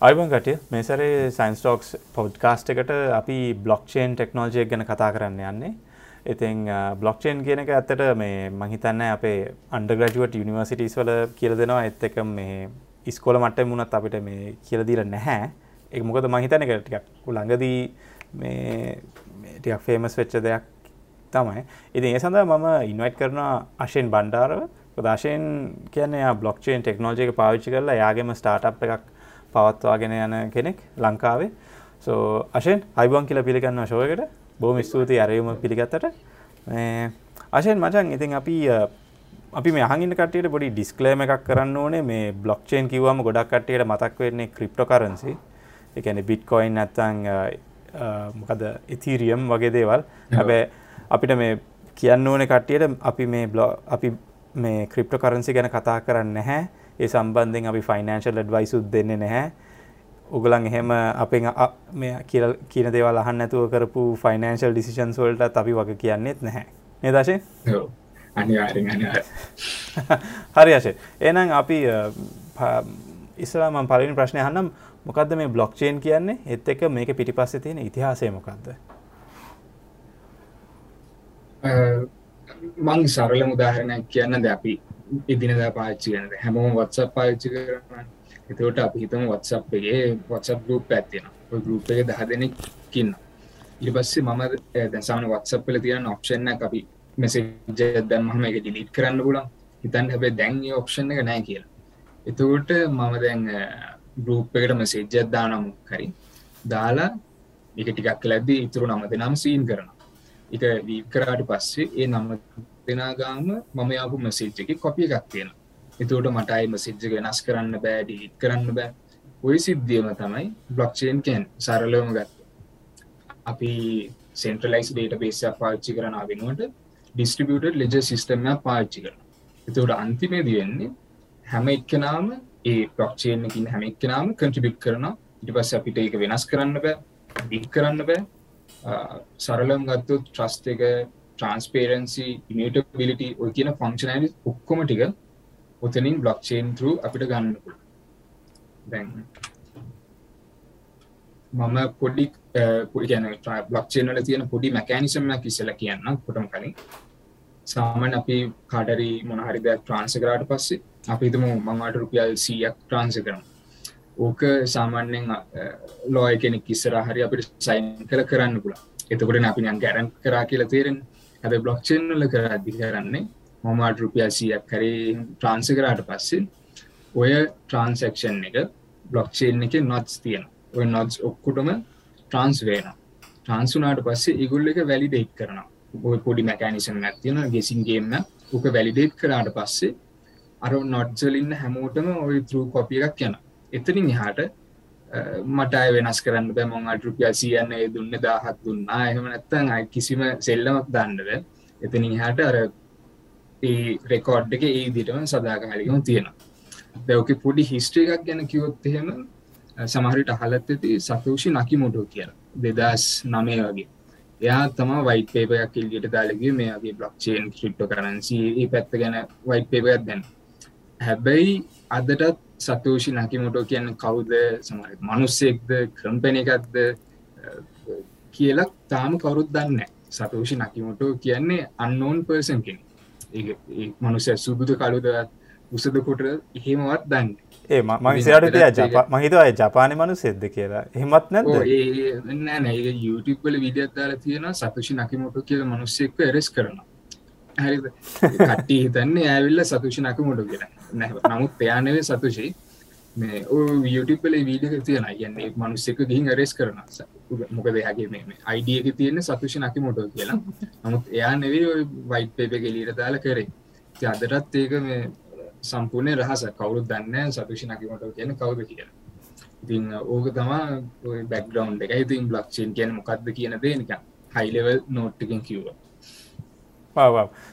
අයිබන් කටිය මේ සරේ science talks podcast එකට අපි බ්ලොක්්චේන් ටෙක්නෝජය ගැන කතා කරන්න යන්නේ. ඉතින් බ්ලොක්්චේන් කියන එක ඇත්තට මේ මහිතන්න අපේ අන්ඩග්‍රජුවට යනිවර්සිටස් වල කියල දෙනවා. එත් එක මේ ඉස්කොල මට මුණත් අපිට මේ කියලදීල නැහැ. එක මොකද මහිතන එක ටිකක් ළඟදී මේ ටියක් ෆේමස් වෙච්ච දෙයක් තමයි. ඉතින් ඒ සඳ මම ඉන්වයිට් කරන අශයෙන් බණ්ඩාරව ප්‍රදාශයෙන් කියන්නේ බ්ලොක්්චේන් ටෙක්නෝජයක පාවිච්චි කරලා යාගේම ස්ටාට් එකක් පවත්වාගෙන යන කෙනෙක් ලංකාවේ. සෝ අශයෙන් අයිබන් කියලා පිළිගන්න ශෝයකට බොහම ස්තුතියි අරයුම පිළිගත්තට. අශයෙන් මචන් ඉතින් අපි අපි මේ අහගින්න කටයට පොඩි ඩිස්කලේම එකක් කරන්න ඕනේ. මේ බ්ලොක්්චේන් කිව්වම ගොඩක් කට්ටියට මතක් වෙන්නේ ක්‍රිප්ටෝ කරන්සි එකන බිට්කොයින් නැත්තං මොකද ඉතීරියම් වගේ දේවල්. හැබැ අපිට මේ කියන්න ඕන කට්ටියට අපි මේ බ්ලො අපි මේ ක්‍රිප්ටෝ කරන්සි ගැන කතා කරන්න නැහැ. ඒ සම්බන්ධයෙන් අපි ෆයිනන්ශල් ඩ්වයිසුත් දෙන්නේ නැහැ. උගලන් එහෙම අපෙන් කියල කියන දේවල් අහන්න ඇතුව කරපු ෆයිනන්ශල් ඩිසිෂන් වලට අපි වග කියන්නෙත් නැහැ. නේදශය හරි අශය එනම් අපි ඉස්සලාම පලින් ප්‍රශ්නය හන්නම් මොකක්ද මේ බ්ලොක්්චේන් කියන්නේ? එත් එක මේක පිටිපස්ස තියෙන ඉතිහාසය මොකක්ද මං සරල මුදාහරණයක් කියන්න ද අපි ඉදිනදා පාච්චි ගනද හැමෝම වත්සප් පාච්චි කරන එතවට අපි හිතම වත්සප් එකගේ වත්සප් ගරුප් ඇත්තියෙන ගරුප් එක දහ දෙනෙක් කින්න ඉට පස්සේ මම දැසාන වත්සප් පල තියෙන ඔප්ෂන්න අපි මෙසේජ දැන්මහම එක ඩිලිට් කරන්න පුලන් හිතන් හැබේ දැන්ගේ ඔප්ෂන් එක නෑ කියලා. එතකොට මම දැන් ගරුප් එකට මෙසේජ්ජත් දානමු හරි. දාලා එක ටිකක් ලැද්දී ඉතුරු නම දෙනම් සීන් කරන එක වී කරාට පස්සේ ඒ නම දෙනාගාම මම යාපු මසිජ් එක කොපිය එකක් තියෙන එතවට මටයි මසිජ්ජ වෙනස් කරන්න බෑ ඩීට් කරන්න බෑ. ඔය සිද්ධියම තමයි බ්ලොක්්චේන් කැන් සරලවම ගත්ත. අපි සෙන්ට්‍රලයිස් ඩේට පේසයක් පාච්චි කරන වෙනුවට ඩිස්ට්‍රිබියට ලෙජ සිිස්ටම්ය පාච්චි කරන එතවට අන්තිමේ දිවෙන්නේ හැම එක්කනාම ඒ ප්‍රක්්චේනකින් හැම එක්කනාම කටිබිට් කරන ඉට පස්ස අපිට ඒක වෙනස් කරන්න බෑ ඩික් කරන්න බෑ. සරලම් ගත්තු ට්‍රස්ට එක ට්‍රන්ස්පේරන්සි ඉමටබිලිට ඔය කියන ෆංක්ෂනල ඔක්කොම ටික ඔතනින් බ්ලොක්්චේන් තර අපිට ගන්නපු දැන් මම පොඩි ගැන බ්ලොක්්චේනල තියෙන පොඩි මැකෑනිසම්ම කිසල කියන්න කොටම කලින්. සාමන් අපි කාඩරි මොනහරි දෙයක් ට්‍රන්ස කරාට පස්සේ අපිතම මංවාට රුපියල් සියක් ට්‍රන්ස කරන ඕක සාමාන්‍යෙන් ලෝය කෙනෙක් කිස්සර හරි අපිට සයින් කළ කරන්න පුලා එතකොට අපියන් ගැරන් කරා කියලා තේරෙන් හැබ බ්ලොක්්චෙන්ල කරදදි කරන්නේ මොමාට රුපියසියක් කරේ ට්‍රන්ස කරාට පස්සේ ඔය ට්‍රන්සක්ෂන් එක බ්ලොක්්චේන් එක නොත්ස් තියෙන ඔය නොත්ස් ඔක්කුටම ට්‍රන්ස් වේන ට්‍රන්සුනාට පස්සේ ඉගුල්ල එක වැලිඩේට් කරන ඔය පොඩි මැකනිසම් ඇතියෙන ගෙසින්ගේම ඕක වැලිඩේට් කරාට පස්සේ අර නොට්ජලින්න හැමෝටම ඔය තෘ කොපිය එකක් යන එතනින් එහාට මට අය වෙනස් කරන්න බැමොන් අටරුපිය සියන්න ඒ දුන්න දාහත් දුන්නා. එහෙම නැත්තන් අයි කිසිම සෙල්ලමක් දන්නද එතනින් හට අර ඒ රෙකෝඩ් එක ඒ දිටම සදාකාලිකම තියෙනවා. දැවක පොඩි හිස්ට්‍රේ එකක් ගැන කිවොත් එහෙම සමහරිට අහලත් ඇති සතෝෂි නකි මොටෝ කියල. දෙදස් නමය වගේ. එයා තම වයිට පේපයක් එල්ගට දාලගේ මේගේ බ්ලොක්්චේන් ක්‍රිප්ටෝ කරන්සි ඒ පැත්ත ගැන වයිට පේපයක් දැන් හැබැයි අදටත් සතෝෂි නකිමොටෝ කියන්න කවුද? සමර මනුස්සෙක්ද? ක්‍රම්පෙන එකක්ද? කියලක් තාම කවුරුත් දන්න සතෝෂි නකිමොටෝ කියන්නේ අන්නෝන් පර්සන්කින් මනුසය සුදුද කළුදත් උසද කොට එහෙමවත් දන්න ඒ මහිසයාට ජප මහිතවයි ජපානය මනු සෙද්ද කියලා. එහෙමත් නෑ ඒ යුටපල විඩියත්තාල තියෙන සතුෂි නකිමොටෝ කියල මනුස්සෙක්ව එරෙස් කරන හරි කට්ටි හිතන්නේ ඇවිල්ල සතුෂි නකමොටෝ කියලා. නමුත් එයානවේ සතුෂයි මේ YouTube වීඩියක තියෙන යන්නේ මනුස්සෙක ගිහින් අරෙස් කරන මොක දෙයාගේ මේ අයිඩියක තියෙන සතුෂි නකි මොටෝ කියලා. නමුත් එයා නෙවේ ඔය වයිට් පේප ගෙලීට දාල කරේ. අදටත් ඒක මේ සම්පූර්ණය රහස. කවුරුත් දන්න සතුෂි නකි මොටෝ කියන කවුද කියලා. ඉතින් ඕක තමා බැක්ග්‍රවන්් එක ඉතින් බ්ලක්ෂන් කියන මොකක්ද කියන දේ නික හයිලෙවල් නෝට්ටිකින් කිව්වා පව්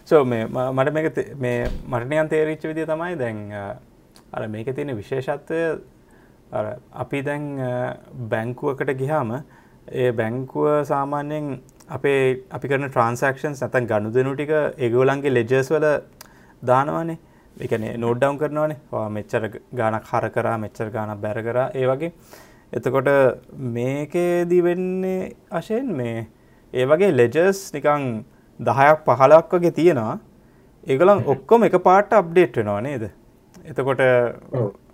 සෝ මේ මට මේක මේ මටනයන් තේරිච්ච විදිය තමයි දැන් අර මේක තියෙන විශේෂත්වය අපි දැන් බැංකුවකට ගිහාම ඒ බැංකුව සාමාන්‍යයෙන් අපේ අපි කරන ට්‍රන්සක්ෂන් නැතන් ගණු දෙනු ටික ඒගෝලන්ගේ ලෙජස් වල දානවනේ. එකන නෝඩ්ඩවම් කරනවානේ. මෙච්චර ගානක් හර කරා මෙච්චර ගානක් බැර කරා ඒ වගේ. එතකොට මේකේදී වෙන්නේ අශයෙන් මේ ඒ වගේ ලෙජස් නිකං දහයක් පහලක් වගේ තියෙනවා. ඒගලන් ඔක්කොම එක පාට අප්ඩේට් වෙනවා නේද? එතකොට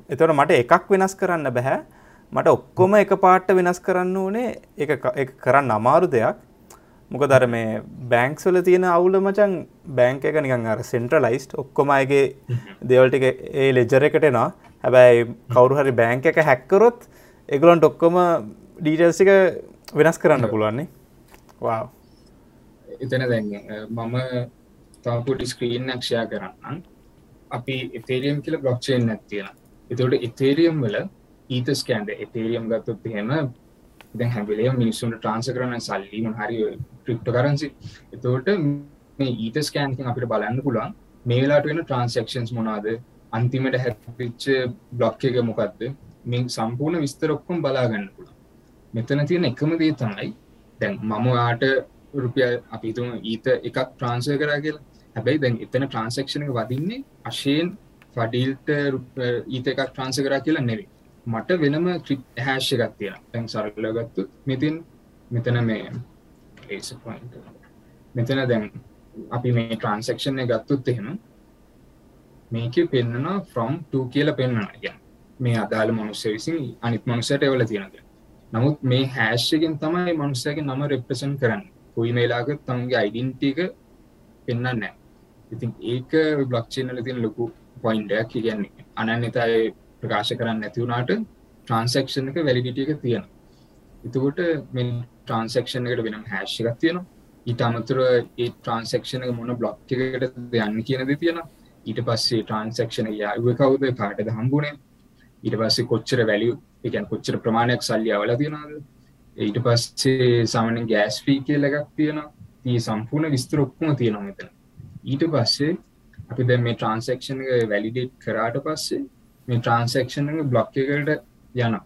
එතකොට මට එකක් වෙනස් කරන්න බැහැ මට ඔක්කොම එක පාට්ට වෙනස් කරන්න ඕනේ. එක කරන්න අමාරු දෙයක්. මොකදර මේ බෑංක්ස්වල තියෙන අවුල මචන් බෑංක එක නිකන් අර සෙන්ට්‍රලයිස්ට් ඔක්කොම අයගේ දෙවල්ටික ඒ ලෙජර එකටනවා හැබැයි කවරු හරි බෑංක එක හැක්කරොත් එගලොන්ට ඔක්කොම ඩීටල්සික වෙනස් කරන්න පුළුවන්නේ. වා එතන දැන් මම තවපුටි ස්ක්‍රීන් නක්ෂයා කරන්න අපි එතේරියම් කියල බ්ලොක්්චයෙන් නැත්තියෙන එතවට එතේරියම් වල ඊත ස්කෑන්ඩ එතේරියම් ගත්තොත් එහෙම දැ හැබිලේ මිනිස්සුන්ට ට්‍රන්ස කරන සල්ලීම හරි ක්‍රිප්ට කරන්සි එතවට මේ ඊත ස්කෑන්කින් අපිට බලන්න පුළුවන් මේලාට වෙන ට්‍රන්සක්ෂන්ස් මොනාද අන්තිමට හැපිච්ච බ්ලොක් එක මොකක්ද මේ සම්පූර්ණ විස්තර ඔක්කොම් බලාගන්න පුළුවන්. මෙතන තියෙන එකම දේ තමයි දැන් මම ආට රුපිය අපිතුම ඊත එකක් ට්‍රන්සය කරා කියලා. හැබැයි දැන් එතන ට්‍රන්සක්ෂණ එක වදින්නේ අශයෙන් ෆඩිල්ට ඊත එකක් ට්‍රන්ස කරා කියලා නෙවේ මට වෙනම ක්‍රිප් හැශ් එකක් තියෙන තැන් සරල ගත්තු මෙතින් මෙතන මේ මෙතන දැන් අපි මේ ට්‍රන්සක්ෂණ ගත්තුත් එහෙම මේක පෙන්න්නන ෆ්‍රම් 2 කියල පෙන්න්න ය මේ අදාළ මනුස්්‍ය විසින් අනිත් මනුසට එවල තියෙනද නමුත් මේ හැශ්‍යගෙන් තමයි මනුස්සයගේ නම රෙප්‍රසන් කරන්න. කොයි මේලාක තමුගේ අයිඩන්ටික පෙන්න්න නෑ ඉතින් ඒක බ්ලොක්්චේනල තින ලොකු පොයින්ඩයක් කියන්නේ අනන්‍යතයි ප්‍රකාශ කරන්න නැතිවුණට ට්‍රන්සක්ෂන් එක වැලිඩිටිය එක තියෙන එතකොට මෙ ට්‍රන්සක්ෂන් එකට වෙනම් හැශ්‍යකක් තියෙනවා. ඊට අමතුර ඒ ට්‍රන්සක්ෂන එක මොන බ්ලොක්් එකට යන්න කියනද තියෙන ඊට පස්සේ ට්‍රන්සක්ෂන යාව කවුද? කාටද හම්බුණේ ඊට පස්සේ කොච්චර වැලිය එකන් කොච්චර ප්‍රමාණයක් සල්ලිය අවල තියෙනද ඊට පස්සේ සාමනෙන් ගෑස් ෆී කියල එකක් තියෙනවා. ඒ සම්පූර්ණ විස්තර ඔක්කොම තියෙනවා මෙතන. ඊට පස්සේ අපි දැ මේ ට්‍රන්සක්ෂන් වැලිඩේට් කරාට පස්සේ මේ ට්‍රන්සක්ෂන් බ්ලොක් එකට යන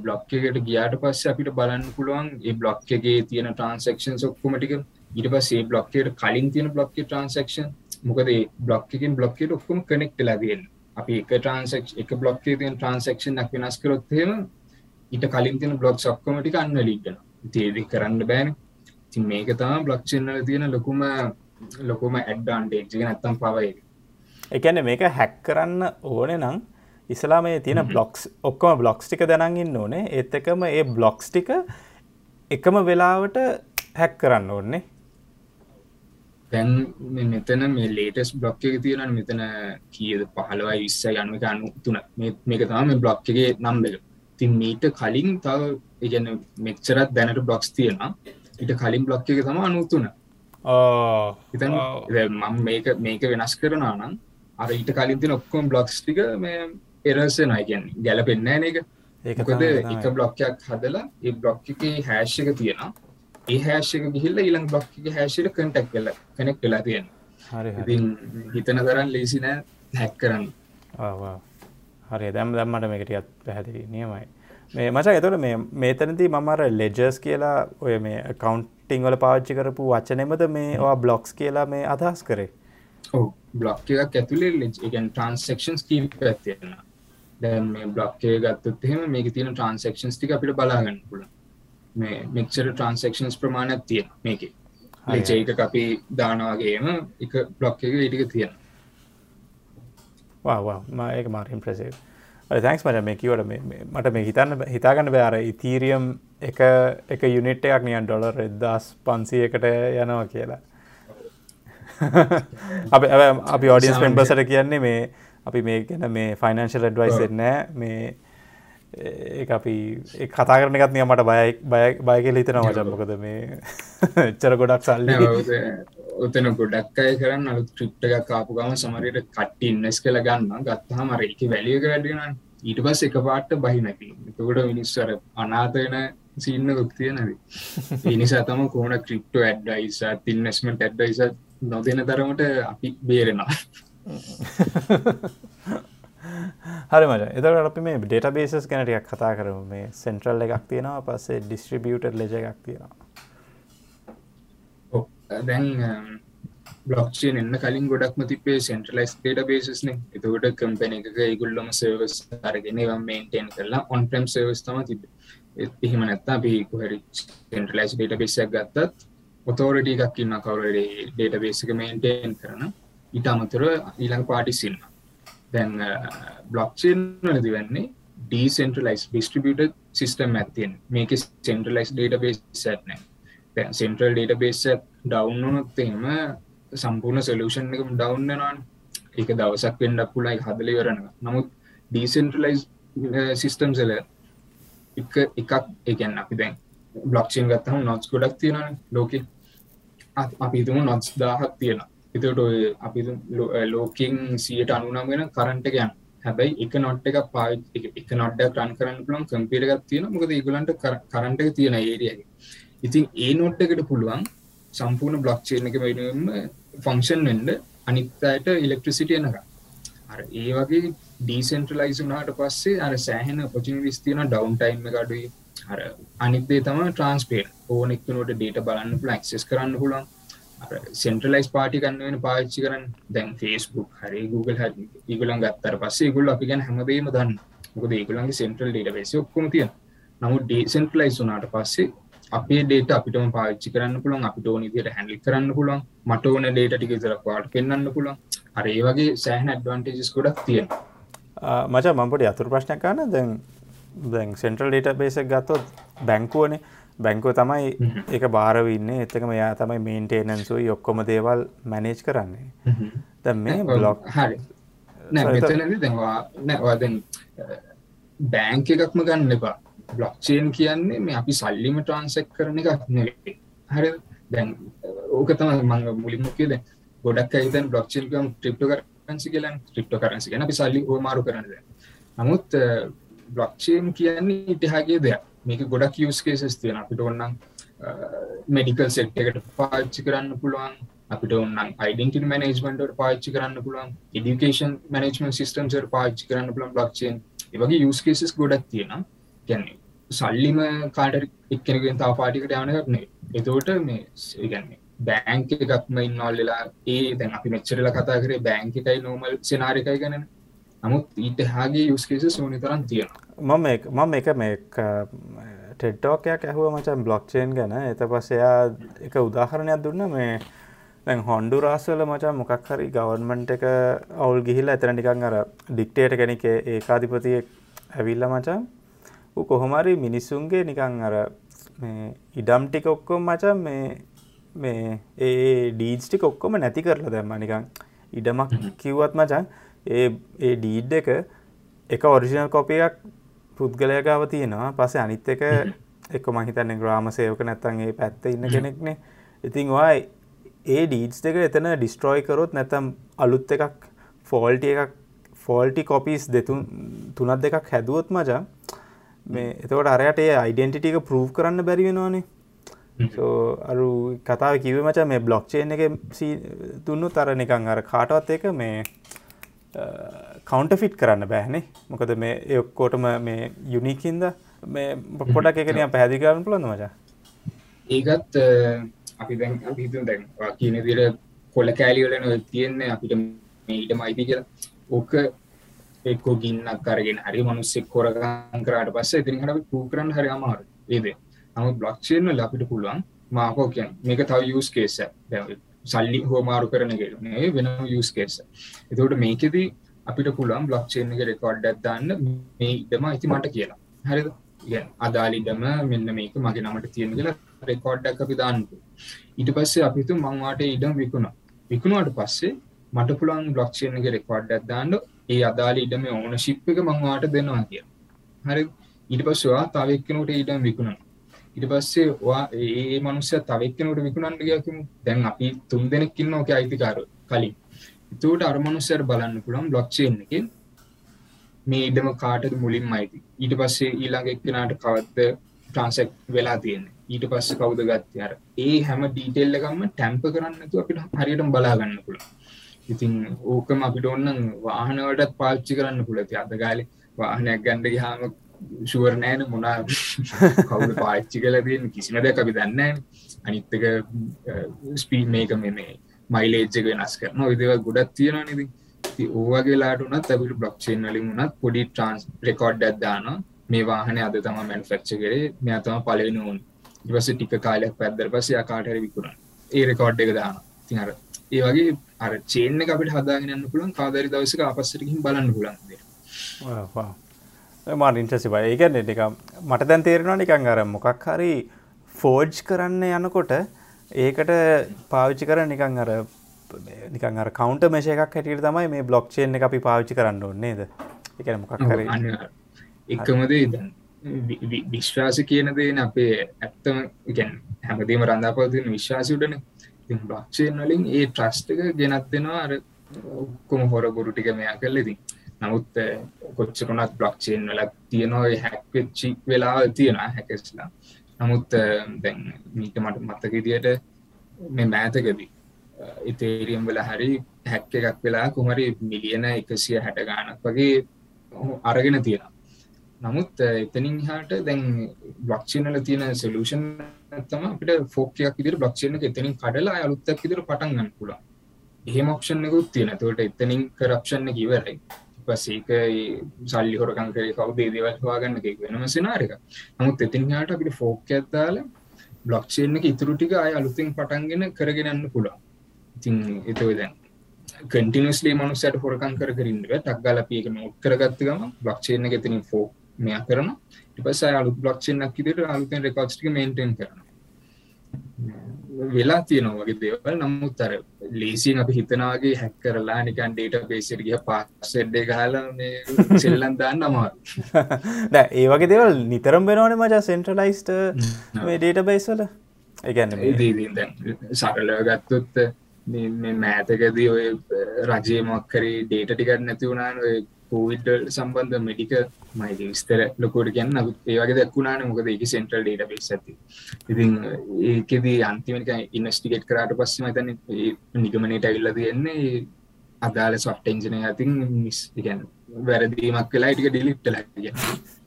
බ්ලොක් එකට ගියාට පස්ස අපිට බලන්න පුළුවන් ඒ බ්ලොක් එකගේ තියෙන ට්‍රන්සක්ෂන් ඔක්කොමටික ඊට පස්සේ බ්ලොක්කයට කලින් තියෙන බ්ලොක්ක ට්‍රන්සක්ෂන් මොකද බ්ලොක්කින් බ්ලොක්කට ඔක්කොම කනෙක්ට ලදන්න අපි එක ට්‍රන්සක් එක බ්ලොක්කේ තියන ට්‍රන්සක්ෂන් ක් වෙනස් කරොත්හෙම ඊට කලින් තියෙන බ්ලොක් සක්කොමටික අන්න ලිගන තේදි කරන්න බෑන. ති මේක තම බ්ලොක්්චන්නල තියෙන ලොකුම ලොකුම ඇඩ්ඩන්ටේජ්ක නැත්තම් පවයි එකන මේක හැක් කරන්න ඕන නම් ඉස්ලාමේ තියෙන බ්ලොක්ස් ඔක්කොම බ්ලොක්ස් ටික දැනගින්න ඕනේ. ඒත් එකම ඒ බ්ලොක්ස් ටික එකම වෙලාවට හැක් කරන්න ඕන්නේ දැන් මෙතන මේ ලේටස් බ්ලොක් එක තියෙන මෙතන කියද? පහලවයි විස්ස යනුව අනු තුන මේක තම බ්ලොක්්ගේ නම්බල තින් මීට කලින් තව ඉගැන මෙච්චරත් දැනට බ්ලොක්ස් තියෙන ඉට කලින් බ්ලොක් එක තම අනුතුන. ඉතන් මම මේක මේක වෙනස් කරනවා නම් අර ඊට කලින් තින ඔක්කොම් බ්ලොක්ස් ටික මේ එරසනයි ගැන් ගැලපෙන්න්න එක ඒකද එක බ්ලොක්යක් හදලා ඒ බ්ලොක් එක හැශ් එක තියෙනවා. ඒ හැශක ගිහිල්ල ඊළං බ්ලොක් එක හැශට කටක් කල කනෙක් වෙලා තියෙන හිතන තරන් ලේසි නෑ හැක් කරන්න හරි දැම් දම්මට මේකටියත් පැහැදිලි නියමයි. මේ මච එතොට මේ මේතනති මමර ලෙජර්ස් කියලා ඔය මේ කවන්ටිං වල පාච්චි කරපු වචනෙමද මේවා බ්ලොක්ස් කියලා මේ අදහස් කරේ? බ්ලොක් එකක් ඇතුලේ ලෙජ් එකන් ට්‍රන්සක්ෂන්ස් කීප ඇතියෙන දැන් මේ බ්ලොක්කේ ගත්තත් එහෙම මේක තියෙන ට්‍රන්සක්ෂන්ස් ටික අපිට බලාගන්න පුළුවන්. මේ මෙක්චර ට්‍රන්සක්ෂන්ස් ප්‍රමාණයක් තියෙන මේක. ලෙජ එක අපි දානවාගේම එක බ්ලොක් එක ඉටික තියෙන වා ඒක මාරින් ප්‍රසේ තැන්ක්ස් මට මේ කිවට මට මේ හිතන්න හිතාගන්න බෑර ඉතීරියම් එක එක යුනිට් එකක් නියන් ඩොලර් එදස් පන්සියකට යනවා කියලා. අප අපි ඔඩියන්ස් පෙන්බසට කියන්නේ මේ අපි මේ ගැන මේ ෆයිනන්ශල් ඩ්වයිස් එන්නෑ මේ ඒ අපි කතා කරන එකත් නිය මට බය බය බයකෙල හිතන වචම්මකද මේ එච්චර ගොඩක් සල්ලි ඔතන ගොඩක් අය කරන්න අලු ට්‍රිප්ට එකක් කාපු ගම සමරයට කට්ටි ඉන්නස් කළ ගන්න ගත්තහම රේක වැලියක වැඩෙන ඊට පස් එක පාට්ට බහිනැති එතකොට මිනිස්සර අනාතයන සින්න ගොක්තිය නැද එනිසා තම කෝන ක්‍රිප්ටෝ ඇඩ්ඩයිස තිල්නස්මට ඇඩ්ඩයිස නොදෙන තරමට අපි බේරෙනවා. හරි මට එතකට අපි මේ ඩේට බේසස් ගැනටයක් කතා කරම. මේ සෙන්ට්‍රල් එකක් තියෙනවා පස්සේ ඩිස්ට්‍රිබියුට ලෙජ එකක් තියෙනවා. දැන් බ්ලොක්්චේන් එන්න කලින් ගොඩක්ම තිපේ සෙන්ට්‍රලයිස් ඩේට බේසස්න එතකොට කම්පැන එක ඉගුල්ලම සර්වස් අරගෙන මේන්ටෙන් කරලා ඔන් ප්‍රම් සර්වස් තම තිබ එහෙම නැත්තා පිහිකු හරි සෙන්ට්‍රලයිස් ඩේට බේසක් ගත්තත් ඔතෝරට එකක් ඉන්න කවරේ ඩේට බේසික මේන්ටෙන් කරන. ඉට අමතර ඊළඟ පාටිසිල්ම දැන් බ්ලොක්්චේන් වලදි වෙන්නේ ඩීසෙන්ටලයිස් ඩිස්ට්‍රිබියට සිිස්ටම් ඇතියෙන් මේක සෙන්ටලයිස් ඩේට බේස් සැට්නෑ සෙන්ට්‍රල් ඩේට බේස් ඩවන්නොත් එහෙම සම්පූර්ණ සොලූෂන් එක ඩවන්නනන් එක දවසක් වෙන්ඩක් පුලයි හදල වරන නමුත් ඩීසෙන්ටලයිස් සිිස්ටම් සල එක එකක් එකන් අපි දැන් බ්ලොක්ෂන් ගත්තහම නොස් ගොඩක් තියෙන ලෝක. අපි තුම නොස් දාහක් තියෙන එතට අපි uh, ලෝකින් සියට අනුනම් වෙන කරන්ට ගැන් හැබැයි එක නොට් එක පායි එක නොට්ඩ ටන් කරන්න පුළන් කම්පිරගත් තියෙන මොකද ඉගලන්ට කරන්ට තියෙන ඒරියගේ ඉතින් ඒ නොට් එකට පුළුවන් සම්පූර්ණ බ්ලොක්්චේන එක වෙනුවම ෆංක්ෂන් වෙන්ඩ අනිත්තයට ඉලෙක්ට්‍රසිටිය නක අර ඒ වගේ ඩීසෙන්ට්‍රලයිස් වනාට පස්සේ අර සෑහෙන පොචින් විස්තියන ඩවන් ටයිම් එකඩුයි අර අනිත්දේ තම ට්‍රන්ස්පේට ඕනෙක්නට ඩේට බලන්න පුල ක්සෙස් කරන්න පුළන් සෙන්ට්‍රලයිස් පාටි කන්නවෙන පාච්චි කරන්න. දැන් ෆේස්බුක් හරි Google හ ඉගුලන් ගත්තර පස්සේ ගුල් අපි ගැන හැමදේම දන්න මොකද ඒගුලන්ගේ සෙන්ට්‍රල් ඩේට වෙස ඔක්කොම තිය නමුත් ඩේසෙන්ට්ලයිස් වනාට පස්සේ අපේ ඩේට අපිටම පාච්චි කරන්න පුළන් අපිට ඕනි දියට හැඩි කරන්න පුළන් මට ඕන ඩේට ටික තරක්වාට පෙන්න්න පුළන් අර ඒ වගේ සෑහන ඇඩ්වන්ටේජස් ගොඩක් තියෙන මච මම්පට අතුර ප්‍රශ්න කාන දැන් දැන් සෙන්ට්‍රල් ඩේට බේසක් ගත්තොත් බැංකුවනේ. බැංකුව තමයි එක බාරවන්නේ එතක මෙයා තමයි මේන්ටේනන්සුයි ඔක්කොම දේවල් මැනේජ් කරන්නේ. ද මේ බ්ලොක් හරි. නෑ දැවා නැවාදැන් බෑංක එකක්ම ගන්න එපා බ්ලොක්්චේන් කියන්නේ මේ අපි සල්ලිම ට්‍රන්සෙක් කරන එකක් නෙවේ හර දැන් ඕක තම මංග මුලින්මුකේද ගොඩක් අයිතන් බ්ලොක්්චේන්කම් ට්‍රිප්ට කරන්සි කියලන්. ට්‍රිප්ට කරන්සි ගැන අපි සල්ලි ඕමාරු කරනද නමුත් බ්ලොක්්චේන් කියන්නේ ඉටහාගේ දෙයක්. මේක ගොඩක් යස්කේසස් තියෙන අපිට ඔන්නම් මෙඩිකල් සෙට් එකට පාච්චි කරන්න පුළුවන්. අපිට ඔන්නම් අයිඩෙන්ටි මනේජ්මන්ට පාච්චි කරන්න පුළුවන්. එඩිකේෂන් මනේජමන් සිස්ටම්සර් පාච්චි කරන්න පුළන් බ්ලොක්්චේන් ඒවගේ යස්කේසස් ගොඩක් තියෙන ගැන්නේ සල්ලිම කාට එක්කෙනගෙන් තා පාටිකට යනකක්නේ එතෝට මේ ඒගැන්නේ බෑංක එකක්ම ඉන්නල්ලලා ඒ දැන් අපි මෙච්චරල කතා කරේ බෑංක එකයි නෝමල් සෙනාරිකයි ගැන නමුත් ඊට හාගේ යුස්කේස සෝනි තරන් තියෙන මම මම එක මේ ටෙඩ්ටෝකයක් ඇහුව මචන් බ්ලොක්්චේන් ගැන. එත පස්සයා එක උදාහරණයක් දුන්න. මේ දැන් හොන්ඩු රාස්වල මචන් මොකක් හරි ගවර්මන්ට් එක අවුල් ගිහිල්ල එතන නිකං අර ඩික්ටේට කෙනෙක ඒකාධිපතියෙක් ඇවිල්ල මචන් ඌ කොහොමරි මිනිස්සුන්ගේ නිකං අර ඉඩම් ටික ඔක්කොම් මචන් මේ මේ ඒ ඩීඩ්ස් ටික ඔක්කොම නැති කරලා දැම්ම. නිකං ඉඩමක් කිව්වත් මචන් ඒ ඒ ඩීඩ් එක එක ඔරිජිනල් කොපියක් පුද්ගලය ගාව තියෙනවා. පස්සේ අනිත් එක එක මහිතන්න ග්‍රාම සයෝක නැත්තන් ඒ පැත්ත ඉන්න කෙනෙක්නේ. ඉතින් වා ඒ ඩීඩ්ස් දෙක එතන ඩිස්ට්‍රෝයි කරොත් නැතම් අලුත් එකක් ෆෝල්ටි එකක් ෆෝල්ටි කොපිස් දෙතුන් තුනත් දෙකක් හැදුවොත් මචන් මේ එතකොට අරයට ඒ අයිඩෙන්ටිටික ප්‍රූව් කරන්න බැරි වෙනවානේ. අරු කතාව කිව මච මේ බ්ලොක්්චේන් එක දුන්නු තර නිකං අර කාටවත් එක මේ කවන්ට ෆිට් කරන්න බෑනේ. මොකද මේ එක්කෝටම මේ යුනිකින්ද මේ පොඩක් එකන පැදිි කරන්න පුළන්න මචා? ඒකත් අපි දැන් අපිතු දැන් කියන දිර කොල්ල කෑලිවලන තියෙන්නේ අපිට මේට මයිති කියලා. ඕක එක්කෝ ගින්නක් කරගෙන හරි මනුස්සෙක් කොරගන් කරට පස්ස ඉතින් හට පූ කරන්න හරි අමාර ඒද නමුත් බ්ලක්ෂේන ලපිට පුළුවන් මාකෝ කියන් මේක තව යස් කේස සල්ලි හෝමාරු කරන ගෙලනේ වෙන යස් කේස එතකට මේකෙදී අපිට පුළුවන් බ්ලොක්්චේන් එක රෙකෝඩ් ඇත්දාන්න මේ ඉඩම ඉති මට කියලා. හරිද? අදාලිඩම මෙන්න මේක මගේ නමට තියෙන කියලා රෙකෝඩ්ඩක් අපි දාන්නපු ඊට පස්සේ අපිතු මංවාට ඉඩම් විකුණ. විකුණුවට පස්සේ මට පුළුවන් බ්ලොක්්චේන් එක රෙකෝඩ් ඇත්දාන්න ඒ අදාල ඉඩම ඕන ශිප් එක මංවාට දෙනවා කිය හරි. ඊට පස්වා තවක්කනට ඉඩම් විකුණන ඉට පස්සේ වා ඒ මනුස්්‍ය තවක්කනට විකුණන්ට කියකම දැන් අපි තුන් දෙනෙක්කින්න ඕක අයිතිකාර කලින්. එතවට අරමනුස්සර බලන්න පුළන් බ්ලොක්්චේන් එක මේ ඉඩම කාටද මුලින් අයිති. ඊට පස්සේ ඊළඟ එක්කෙනට කවත්ද ට්‍රන්සෙක් වෙලා තියෙන ඊට පස්ස කවුද ගත්තයාර ඒ හැම ඩීටෙල්ලකම ටැම්ප කරන්නතු අපිට හරියටම බලාගන්න පුළ ඉතින් ඕකම අපිට ඔන්න වාහනවටත් පාච්චි කරන්න පුළති අද ගාල වාහනයක් ගණ්ඩ හාම ශුවර් නෑන මොනා කවුද පාච්චි කලතියෙන් කිසිම දෙයක් අපි දන්න අනිත්තක ස්පීල් මේක මේ මයිලේජ්ජ වෙනස් කරන විදව ගොඩක් තියෙන නිති ඕවගේ ලාටුනත් ඇබට බ්ලොක්්චේන් වලින් වුණත් පොඩි ට්‍රන්ස් රෙකෝඩ් ඇදදාන මේ වාහන අද තම මැන්ෆෙක්ච කරේ. මෙතම පලවෙන ඕන්. ඉවස ටික කාලයක් පැදර පස කාටර විකුණ ඒ රෙකෝඩ් එක දාන තිහර ඒ වගේ අර චේන අපට හදාගෙනන්න පුළන් කාදරි දවසක අපස්සටකින් බලන්න පුලන්දේ මාට ඉන්ට්‍රසි බයි. ඒකන්න ටික මට දැන් තේරෙනවා නිකං අර මොකක් හරි ෆෝජ් කරන්න යනකොට ඒකට පාවිච්චි කර නිකං අර නිකන් අර කවන්ට මේෂ එකක් හැටියට තමයි මේ බ්ලොක් චේන් එක අපි පාවිච්චි කරන්න ඕන්නේද එක මොකක් කර එකමද විශ්වාස කියන දේන අපේ ඇත්තම ගැන් හැමදීම රඳාපවතින විශ්වාසයටන බ්ලොක්්චේන් වලින් ඒ ට්‍රස්්ක ගෙනත් දෙෙනවා. අර ඔක්කොම හොර ගොරු ටික මෙයා කරලෙදී නමුත් කොච්චකුණත් බ්ලොක්්චේන් වල තියනවා. හැක්වෙච්චි වෙලා තියෙන හැකස්ලා නමුත් දැන් මීට මට මත්තක දියට මේ මෑතකදී ඉතේරියම් වල හරි හැක්ක එකක් වෙලා කුමරි මිලියන එකසිය හැට ගානක් වගේ අරගෙන තියෙන නමුත් එතනින් හට දැන් බ්ලොක්්චනල තියෙන සලූෂන් තම අපිට ෆෝකයක් ඉදිර බ්ලොක්්චන එතනින් කඩලා අලුත්තක් ඉදිර පටන්ගන්න පුලා එහෙම ඔක්ෂණකුත් තියෙන තොට එතනින් කරප්ෂන්න කිවරයි පසේක සල්ලි හොරකන් කරේ කවුදේ දේවල් හවාගන්න එක වෙනම සනාරක නමුත් එතින් හට අපිට ෆෝක් ඇත්තාල බ්ලොක්්චේන එක ඉතුරු ටික අය අලුතින් පටන්ගෙන කරගෙනන්න පුළා ඉතින් එතව දැන් කටිනස්ලේ මනුසට හොරකන් කර කරින්ව ටක්ගල පියක නොත් කරගත්තගම බ්ලොක්්චේන එක තිනින් ෆෝ මෙය කරන ටිපස අලු බ්ලොක්්චේනක් ඉදිට අලුතෙන් රෙකෝස්ටික මේන්ටෙන් කරන වෙලා තියෙනවගේ දේවල්. නමුත් අර ලේසින් අපි හිතනාගේ හැක් කරලා නිකන් ඩේට පේසිරගිය පාසෙඩ්ඩ ගහල සෙල්ලන් දාන්න අමාරු ඒ වගේ දෙවල් නිතරම් වෙනවන මචා සෙන්ට්‍රලයිස්ට මේ ඩේට බයිස්වල ඒගැන්න සරලව ගත්තොත් මෑතකදී ඔය රජය මොක්කරේ ඩේට ටිකත් නැති වුණාන කෝවිඩ් සම්බන්ධ මෙඩික මයිති විස්තර ලොකොට කියන්න. ඒවගේ දක්ුණාන මොකද එක සෙන්ට්‍රල් ඩේට පෙස් ඇති ඉතින් ඒකෙදී අන්තිමක ඉන්නස්ටිකෙට් කරාට පස්ස මතන නිගමනයට ඇවිල්ල තියෙන්නේ අදාල සොෆ්ට එන්ජනය ඇතින් මිස් ගැන් වැරදීමක් වෙලා ටික ඩිලිට්ට ලැග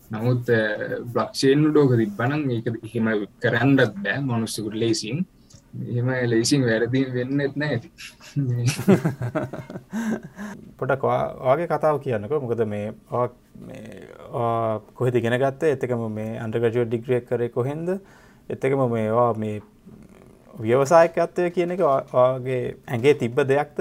නමුත් eh, බ්ලක්ෂේන් ඩෝක තිබ්බනන් ඒක එහෙම කරන්නත් බෑ. මනුස්සකුට ලේසින් එම ලේසින් වැරදිීම වෙන්න එත්න ඇති පොටක් වගේ කතාව කියන්නක. මොකද මේ කොහෙති ගෙන ගත්ත? එතකම මේ අන්ඩගජුව ඩිග්‍රියක් කරේ කොහෙන්ද? එත්තකම මේවා මේ ව්‍යවසායකත්වය කියන එක වගේ ඇගේ තිබ්බ දෙයක්ද?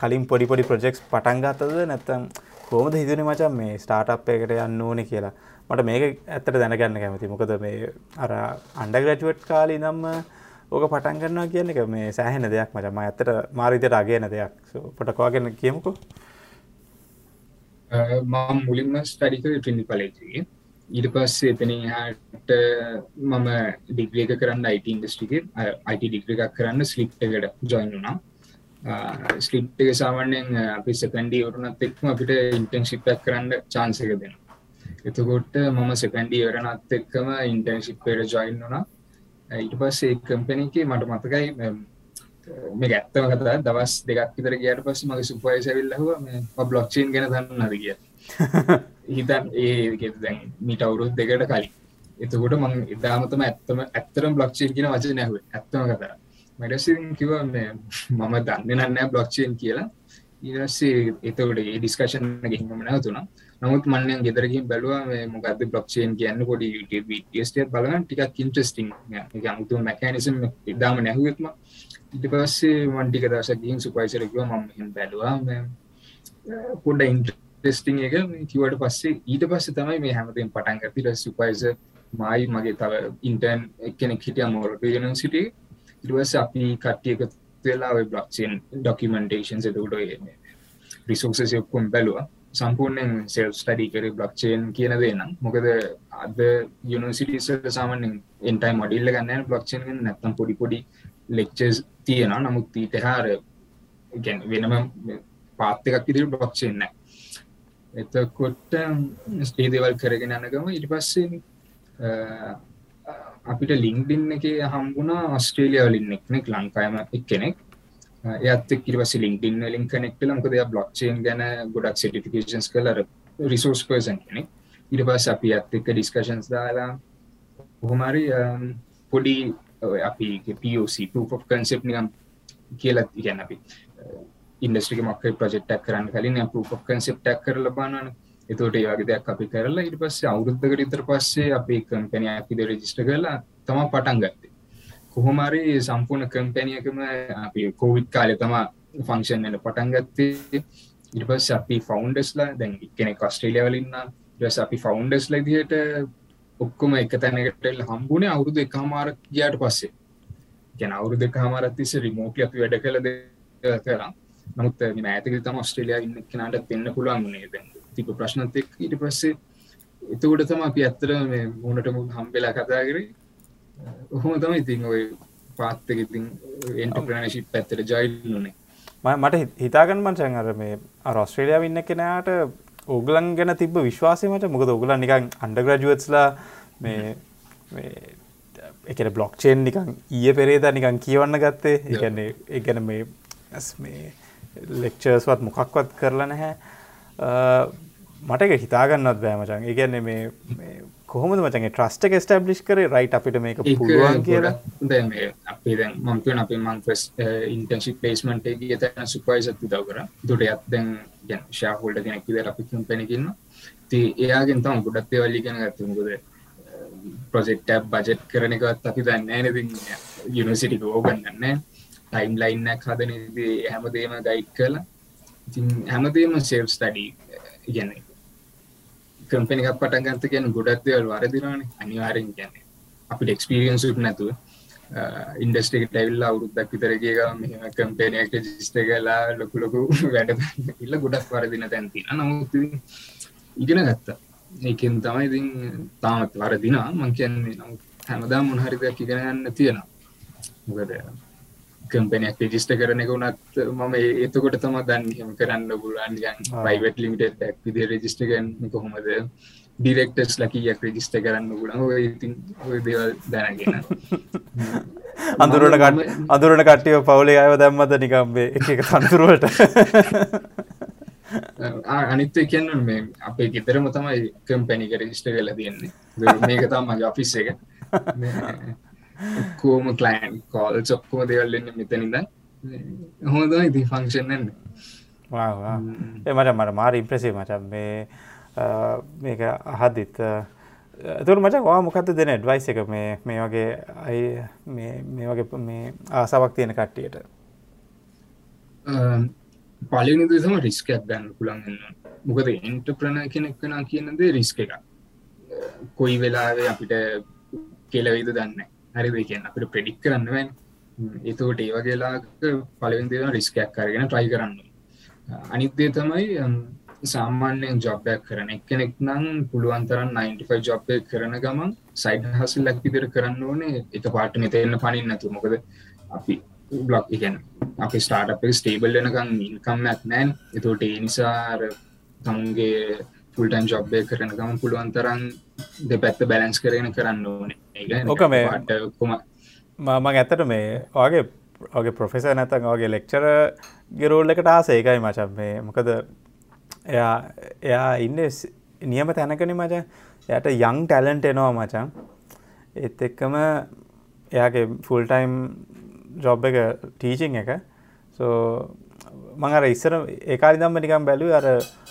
කලින් පොඩිපොඩි ප්‍රජෙක්ස් පටන් ගත්තද? නැත්තම් කෝමද හිතුන මචන් මේ ස්ටාටප් එකට යන්න ඕන කියලා? මට මේක ඇත්තට දැනගන්න කැමති මොකද මේ අර අන්ඩග්‍රජුවට් කාලි නම්ම ඕක පටන් ගන්නවා කියන එක මේ සෑහෙන දෙයක් මචං. මම ඇත්තට මාරිතට අගයන දෙයක්. පොඩක් ඔයාගෙන කියමුකෝ. මම මුලින්ම ස්ටඩි කරේ ට්‍රිනිටි කොලෙජ් එකේ. ඊට පස්සේ එතනින් එහාට මම ඩිග්‍රී එක කරන්න IT ඉන්ඩස්ට්‍රි එකේ IT ඩිග්‍රී එකක් කරන්න ස්ලිප් එකට ජොයින් වුණා. ස්ලිප් එක සාමාන්‍යයෙන් අපි සෙකන්ඩ් ඉයර් උනත් එක්කම අපිට ඉන්ටර්න්ෂිප් එකක් කරන්න chance එක දෙනවා. එතකොට මම සෙකන්ඩ් ඉයර් උනත් එක්කම ඉන්ටර්න්ෂිප් එකට ජොයින් වුණා. ඊට පස්සේ කම්පැනික මට මතකයි මේ ඇත්තම කතා දවස් දෙකක් විතර ගියට පස්සේ මගේ මේ බ්ලොක්චේන් ගැන දන්නවද? කියලා. හිතන් ඒ දැන් මීට අවුරුදු දෙකකට කලින්. එතකොට මම එදාම තමයි ඇත්තම ඇත්තටම බ්ලොක්චේන් කියන වචනේ ඇහුවේ. ඇත්තම කතා මට පස්සේ කිව්වා මේ මම දන්නේ නැහැ බ්ලොක්චේන් කියලා. පස්සේ එතකොට ඒ ඩිස්කෂන් එක හිමම නැවතුණා නමුත් මන්නයන් ගෙදරකින් බැලවා මොකද බ්ලොක්්චේන් කියන්න පොඩි ටේ බලගන් ටිකක් ඉන්ට්‍රස්ටිං අමුතු මැකනිසම් ඉදාම නැහුවත්ම ඉට පස්සේ වන්ටික දවසක් ගින් සුපයිසරකව මම බැලවා. පොඩ ඉන්ට්‍රස්ටිං එක. කිවට පස්සේ ඊට පස්ස තමයි මේ හැමතෙන් පටන් ඇතිර සුපයිස මයි මගේ තව ඉන්ටර්න් එකනෙක් හිටිය මෝරට යනිසිට ඉටවස අපි කට්ටියක වෙලා බ්ලොක්්චේන් ඩොකිමෙන්ටේෂන් එතකට රිසෝසස් ඔක්කොම් බැලවා. සම්පූර්ණයෙන් සෙල් ස්ටඩි කර බ්ලොක්්චේන් කියන දේ නම්. මොකද අද යුනිසිටිස සාමනෙන් එන්ටයි මඩිල්ල ගන්න බ්ලොක්්චේන් නැත්තම් පොඩි පොඩි ලෙක්චස් තියෙනවා. නමුත් ඊට හාර ගැන වෙනම පාත්ත එකක් ඉදිරි බ්ලොක්්චේන්න එතකොට ස්ටේ දේවල් කරගෙන යනගම ඉට පස්සේ අපිට ලිංක්ඩින් එක හම්බුණා ඔස්ට්‍රේලියාවලින් එක්නෙක් ලංකායම එක් කෙනෙක් එයත් කිරවස ලින්ක්ඩින් ලින් කනෙක්ටල මොකද බ්ලොක්්චේන් ගැන ගොඩක් සටිෆිකේන්ස් කලර රිසෝස් පර්සන් කෙනෙක්. ඉට පස් අපි ඇත් එක්ක ඩිස්කශන්ස් දාලා කොහොමරි um, පොඩි අපි පෝC proof of concept නිකම් කියලත් ඉගැන අපි ඉන්ඩස්ට්‍රික මක්ක ප්‍රජෙක්්ටක් කරන්න කලින් පකන්සෙප්ටක් කර ලබානන එතෝට ඒවගේ දෙයක් අපි කරලා ඉට පස්සේ අවුරුද්ධකට ඉතර පස්සේ අපි කම්පැනයක් ඉද රජිස්ට කරලා තම පටන් ගත්තේ. කොහොමරි සම්පූර්ණ කම්පැනියකම අපි කෝවිත් කාලය තමා ෆංක්ෂන් එන පටන් ගත්තේ. ඉට පස් අපි ෆෞන්ඩස්ලා දැන් කෙනෙ කස්ට්‍රේලියවලින්න ස් අපි ෆෞන්ඩස් ලදියට ඔක්කොම එක තැනකටල් හම්බුණේ අවුරුදු එක හමාරක් ගයාට පස්සේ. ගැන අවුරුදු දෙක හමාරත් තිස්ස රිමෝටි අපි වැඩ කළද කරා. නමුත් මෑතක තම ස්ට්‍රේලිය ඉන්න කෙනට පෙන්න්න පුළුවන් වුණේ දැ තිප ප්‍රශ්නත් එක් ඊට පස්සේ එතකොට තම අපි ඇත්තර මේ මුණටම හම්බෙලා කතා කරේ? ඔහොම තම ඉතින් ඔය පාත්තක ඉතින් එන්ටප්‍රනශිප් පැත්තර ජයිල්ලනේ මට හිතාගන්න මංචන් අර මේ රොස්ට්‍රේලියාව ඉන්න කෙනයාට ඔගලන් ගැන තිබ විශ්වාසමට මොකද ඔගලන් නිකන් අන්ඩග්‍රජුවත්ස්ලා මේ එකට බ්ලොක්්චේන් නිකන් ඊය පෙරේද නිකන් කියවන්න ගත්තේ. එකන්නේ එකන මේ මේ ලෙක්චර්ස්වත් මොකක්වත් කරලා නැහැ. මට එක හිතාගන්නත් බෑමචන් ඒගැන්නේ මේ කොහොමද මචන්ගේ ට්‍රස්ට එක ස්ටබ්ලිෂ් කරේ? රයිට් අපිට මේක පුළුවන් කියලා? දැ අපේ දැන් මංතුවන අපේ මංෆස් ඉන්ටන්ශි පේස්මට ගත සුපයිසත් දව කර. දුට යත් දැන් ගැන ශාහෝල්ඩ කෙනෙක් විද අපිතුම් පැනකින්න ති එයාගෙන් තම ගොඩත්තේ වල්ලි කෙන ගත්තමුකද ප්‍රොජෙක්ට බජෙට් කරනකත් අපි දන්න ඇනති යුනිසිටික ඕගන්නන්න ටයිම් ලයින්නක් හදන හැමදේම ගයිඩ් කලා ඉතින් හැමදේම සේව් ස්ටඩී ඉගැන කම්පෙනික් පටන් ගන්ත කියන ගොඩක් දෙවල් වරදිරවාන අනිවාරෙන් ගැන අපිට එක්ස්පිරියන්සුත් නැතුව ඉන්ඩස්ටේක ටැවිල් අවුරුද්දක් විතරගේක මෙම කම්පේනයක් ජිස්ට කලා ලොකු ලොකු වැඩ ඉල්ල ගොඩක් වරදින තැන්තින නමුත් ඉගෙන ගත්තා. ඒකෙන් තමයි ඉතින් තාමත් වරදිනා මං කියන්නේ නම් හැමදා මොනහරි දෙයක් ඉගෙන ගන්න තියෙනවා. මොකද කම්පනයක් ජිස්ට කරන එක වනත් මම ඒතකොට තම දන්න හම කරන්න පුලන් පයිවට ලිමිට ක් විදි රජිස්ට ගන්න කොහොමද? ඩිරෙක්ටස් ලකියක් රජිස්ට කරන්න පුලන් ඉතින් දේවල් දැනගෙන. අඳුරට කට අඳුරට කට්ටිය පවුලේ අයව දැම්මද නිකම්බේ එක කන්තුරුවට අනිත්ත කියන්න මේ අපේ ගෙතරම තමයි කම්පැනික රජිස්ට කල තියෙන්නේ. මේක තමගේ ඔෆිස් එක කෝම කලයින් කෝල් චොක්කෝ දෙවල්ලන්න මෙතනිද හොඳ ඉති ෆංක්ෂන්න්න මට මට මාර ඉම්ප්‍රසේ මචන් මේ මේක අහදදිත් තුර මච වා මොකක්ද දෙන ඩ්වයිස එක? මේ මේ වගේ අයි මේ වගේ මේ ආසාවක් තියෙන කට්ටියට. පලිනු දෙසම රිස්කයක් ගන්න පුළන්ගන්න මොකද එන්ට ප්‍රණ කෙනෙක් වනා කියනද රිස්ක එක කොයි වෙලාවේ අපිට කෙලවෙයිද දන්න හරිද කියන්න. අපිට ප්‍රඩික් කරන්නවන් එතකොට ඒ වගේලාක පලවිදේව රිස්කයක් කරගෙන ට්‍රයි කරන්න අනිත්දේ තමයි සාමාන්‍යයෙන් ජොබ්බයක් කරන එක්කෙනෙක් නම් පුළුවන්තරන් 95 ජොබ්ය කරන ගමන් සයිඩ් හසල් ලැක්විදිර කරන්න ඕනේ. එක පාට මෙතෙන්න පනින් නතු මොකද අපි බ්ලොක් එකන් අපි ස්ටාර්ට් එක ස්ටේබල් වෙනකම් ඉන්කම්යක් නෑන්. එතෝට ඒ නිසා තමුන්ගේ ෆුල්ටන් ජොබ්බය කරන ගම පුළුවන් තරන් දෙ පැත්ත බැලන්ස් කරගෙන කරන්න ඕනේ. ඕක මේ මම ඇත්තට මේ වගේ ඔගේ ප්‍රොෆෙස නැතන් වගේ ලෙක්චර ගෙරෝල් එකට ආස ඒකයි මචන් මේ මොකද එයා එයා ඉන්න නියම තැනකන මච. යට යං ටැලන්ට එනවා මචන් ඒත් එක්කම එයාගේ ෆුල්ටයිම් ජොබ් එක ටීචිං එක. සෝ මඟර ඉස්සර ඒකාරි දම්ම නිකම් බැලු අර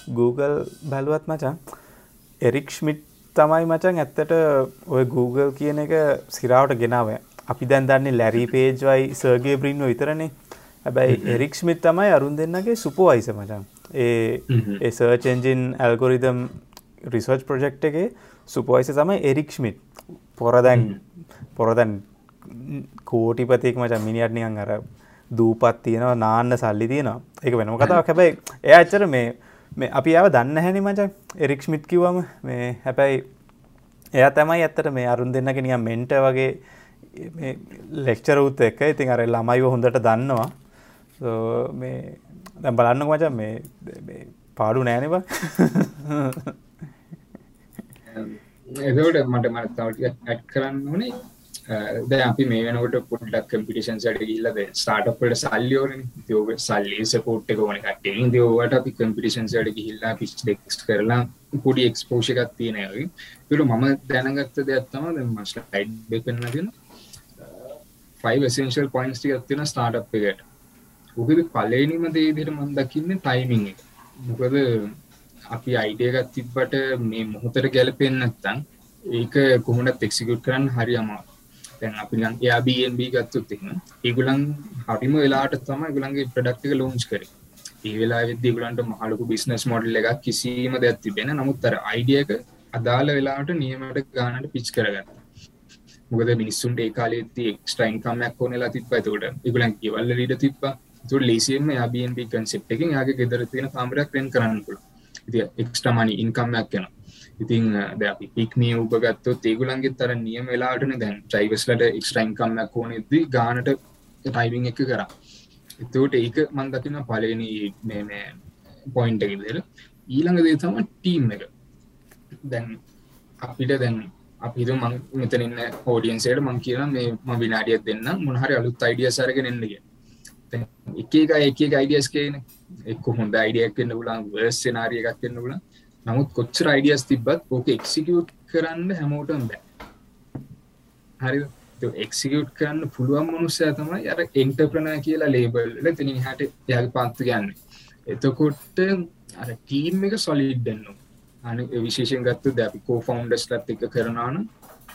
Google බැලුවත් මචන් එරික්ෂ්මිට් තමයි මචන් ඇත්තට ඔය Google කියන එක සිරාවට ගෙනාව. අපි දැන් දන්නේ ලැරි පේජ්වයි සර්ගේ බ්‍රින්ව විතරනේ. හැබැයි එරික්ෂ්මිත් තමයි අරුන් දෙන්නගේ සුපෝයිස මචන් ඒ search engine algorithm research project එකේ සුපෝයිස තමයි එරික්ෂ්මිට් පොරදැන් පොරදැන් කෝටිපතික් මචන් මිනිියට් නිකන් අර දූපත් තියෙනවා නාන්න සල්ලි තියෙනවා. එක වෙනම කතාවක්. හැබැයි එය අච්චර මේ මේ අපි ආව දන්න හැනි මචන් එරික්ස්මිට් කිවම මේ හැබැයි එය තමයි ඇත්තට මේ අරුන් දෙන්නක නිය මෙන්ට වගේ ලෙක්චර උත් එක්ක ඉතින් අර ළමයිව හොඳට දන්නවා. මේ දැම් බලන්න මචන් මේ පාඩු නෑනවා එදවට මට මට තවට ඇත් කරන්න ඕනේ. ද අපි මේ වෙනකොට පොඩ්ඩක් කම්පිටිෂන් සට ගිල්ලද ස්ටාටපට සල්ලියෝරන යෝග සල්ලි සපෝට් එකෝන කටේ දවට අපි කම්පිටිෂන් සට ගිහිල්ලා පිස් ඩෙක්ස් කරලා පොඩි එක්ස්පෝෂකක් තියෙනයයි තුළ මම දැනගත්ත දෙයක්ත්තම ද මස්ල යිඩ් පෙන්න්නගෙන ෆයි සේන්ශල් පොයින්ස් ටිකත්තින ස්ටාට් එකට. උකද පලේනිම දේදිර මන් දකින්න ටයිමිං එක. මොකද අපි අයිඩියගත් තිබ්බට මේ මොහොතර ගැලපෙන් නැත්තන් ඒක කොහොමට එක්සිකුට් කරන්න හරි අමා තැන් අපි යාබB ගත්තුත් එන්න ඒගුලන් හරිම වෙලාට තම ගුලන්ගේ ප්‍රඩක්තික ලෝන්ස් කර. ඒ වෙලා වෙද්දී ගුලන්ට මහලකු බිස්නස් මොඩල් එකක් කිසිීම දෙයක් තිබෙන නමුත් අර අයිඩියක අදාළ වෙලාට නියමට ගානට පිච් කරගන්න මොකද මිනිස්සුන්ට ඒ කාලෙති එක්ස්ටයින් කමයක් ඕනෙලා තිබ තකට ඉගුලන් කිවල්ල ලිට තිබ්බ. තු ලේසියම යාබB කන්සෙප් එකින් යාගේ ගෙදර තියෙන කාමරයක් රෙන් කරන්න පුළ ඉති එක්ස්ටමනි ඉන්කම්මයක් යන ඉතින් ද අපි පික්මිය උපගත්තු තේගුලන්ගේ තර නියම වෙලාටන දැන් ට්‍රයිවස්ලට එක්ස්ටයින්කම්මයක් ඕනෙදී ගානට ටයිවිං එක කරා. එතවට ඒක මන්දකින පලනි මේ පොයින්ට එකදර ඊළඟ දේ තම ටීම් එක. දැන් අපිට දැන් අපිද මං මෙතනන්න හෝඩියන්සේට මං කියලා මේ ම විනාඩියත් දෙන්න මොහරි අලුත් අයිඩිය සරගෙන එන්නගේ එක එක එක අයිඩියස් කියන. එක් හොඳ අයිඩියක් කන්න පුලන් වර්ස් සනාරිය එකක් කන්න පුලන් නමුත් කොච්චර අයිඩියස් තිබත් ඕක එක්සිකියුට් කරන්න හැමෝටම් බෑ. හරි එක්සිකියුට් කරන්න පුළුවන් මනුස්සය තමයි අර එන්ටප්‍රනය කියලා ලේබල්ල තිනින් හට යාගේ පත්තු ගන්න. එතකොට්ට අර ටීම් එක සොලිඩ්ඩන්නවා අන විශේෂෙන් ගත්තු ද අපි කෝ ෆවන්ඩස් ලත් එක කරනාන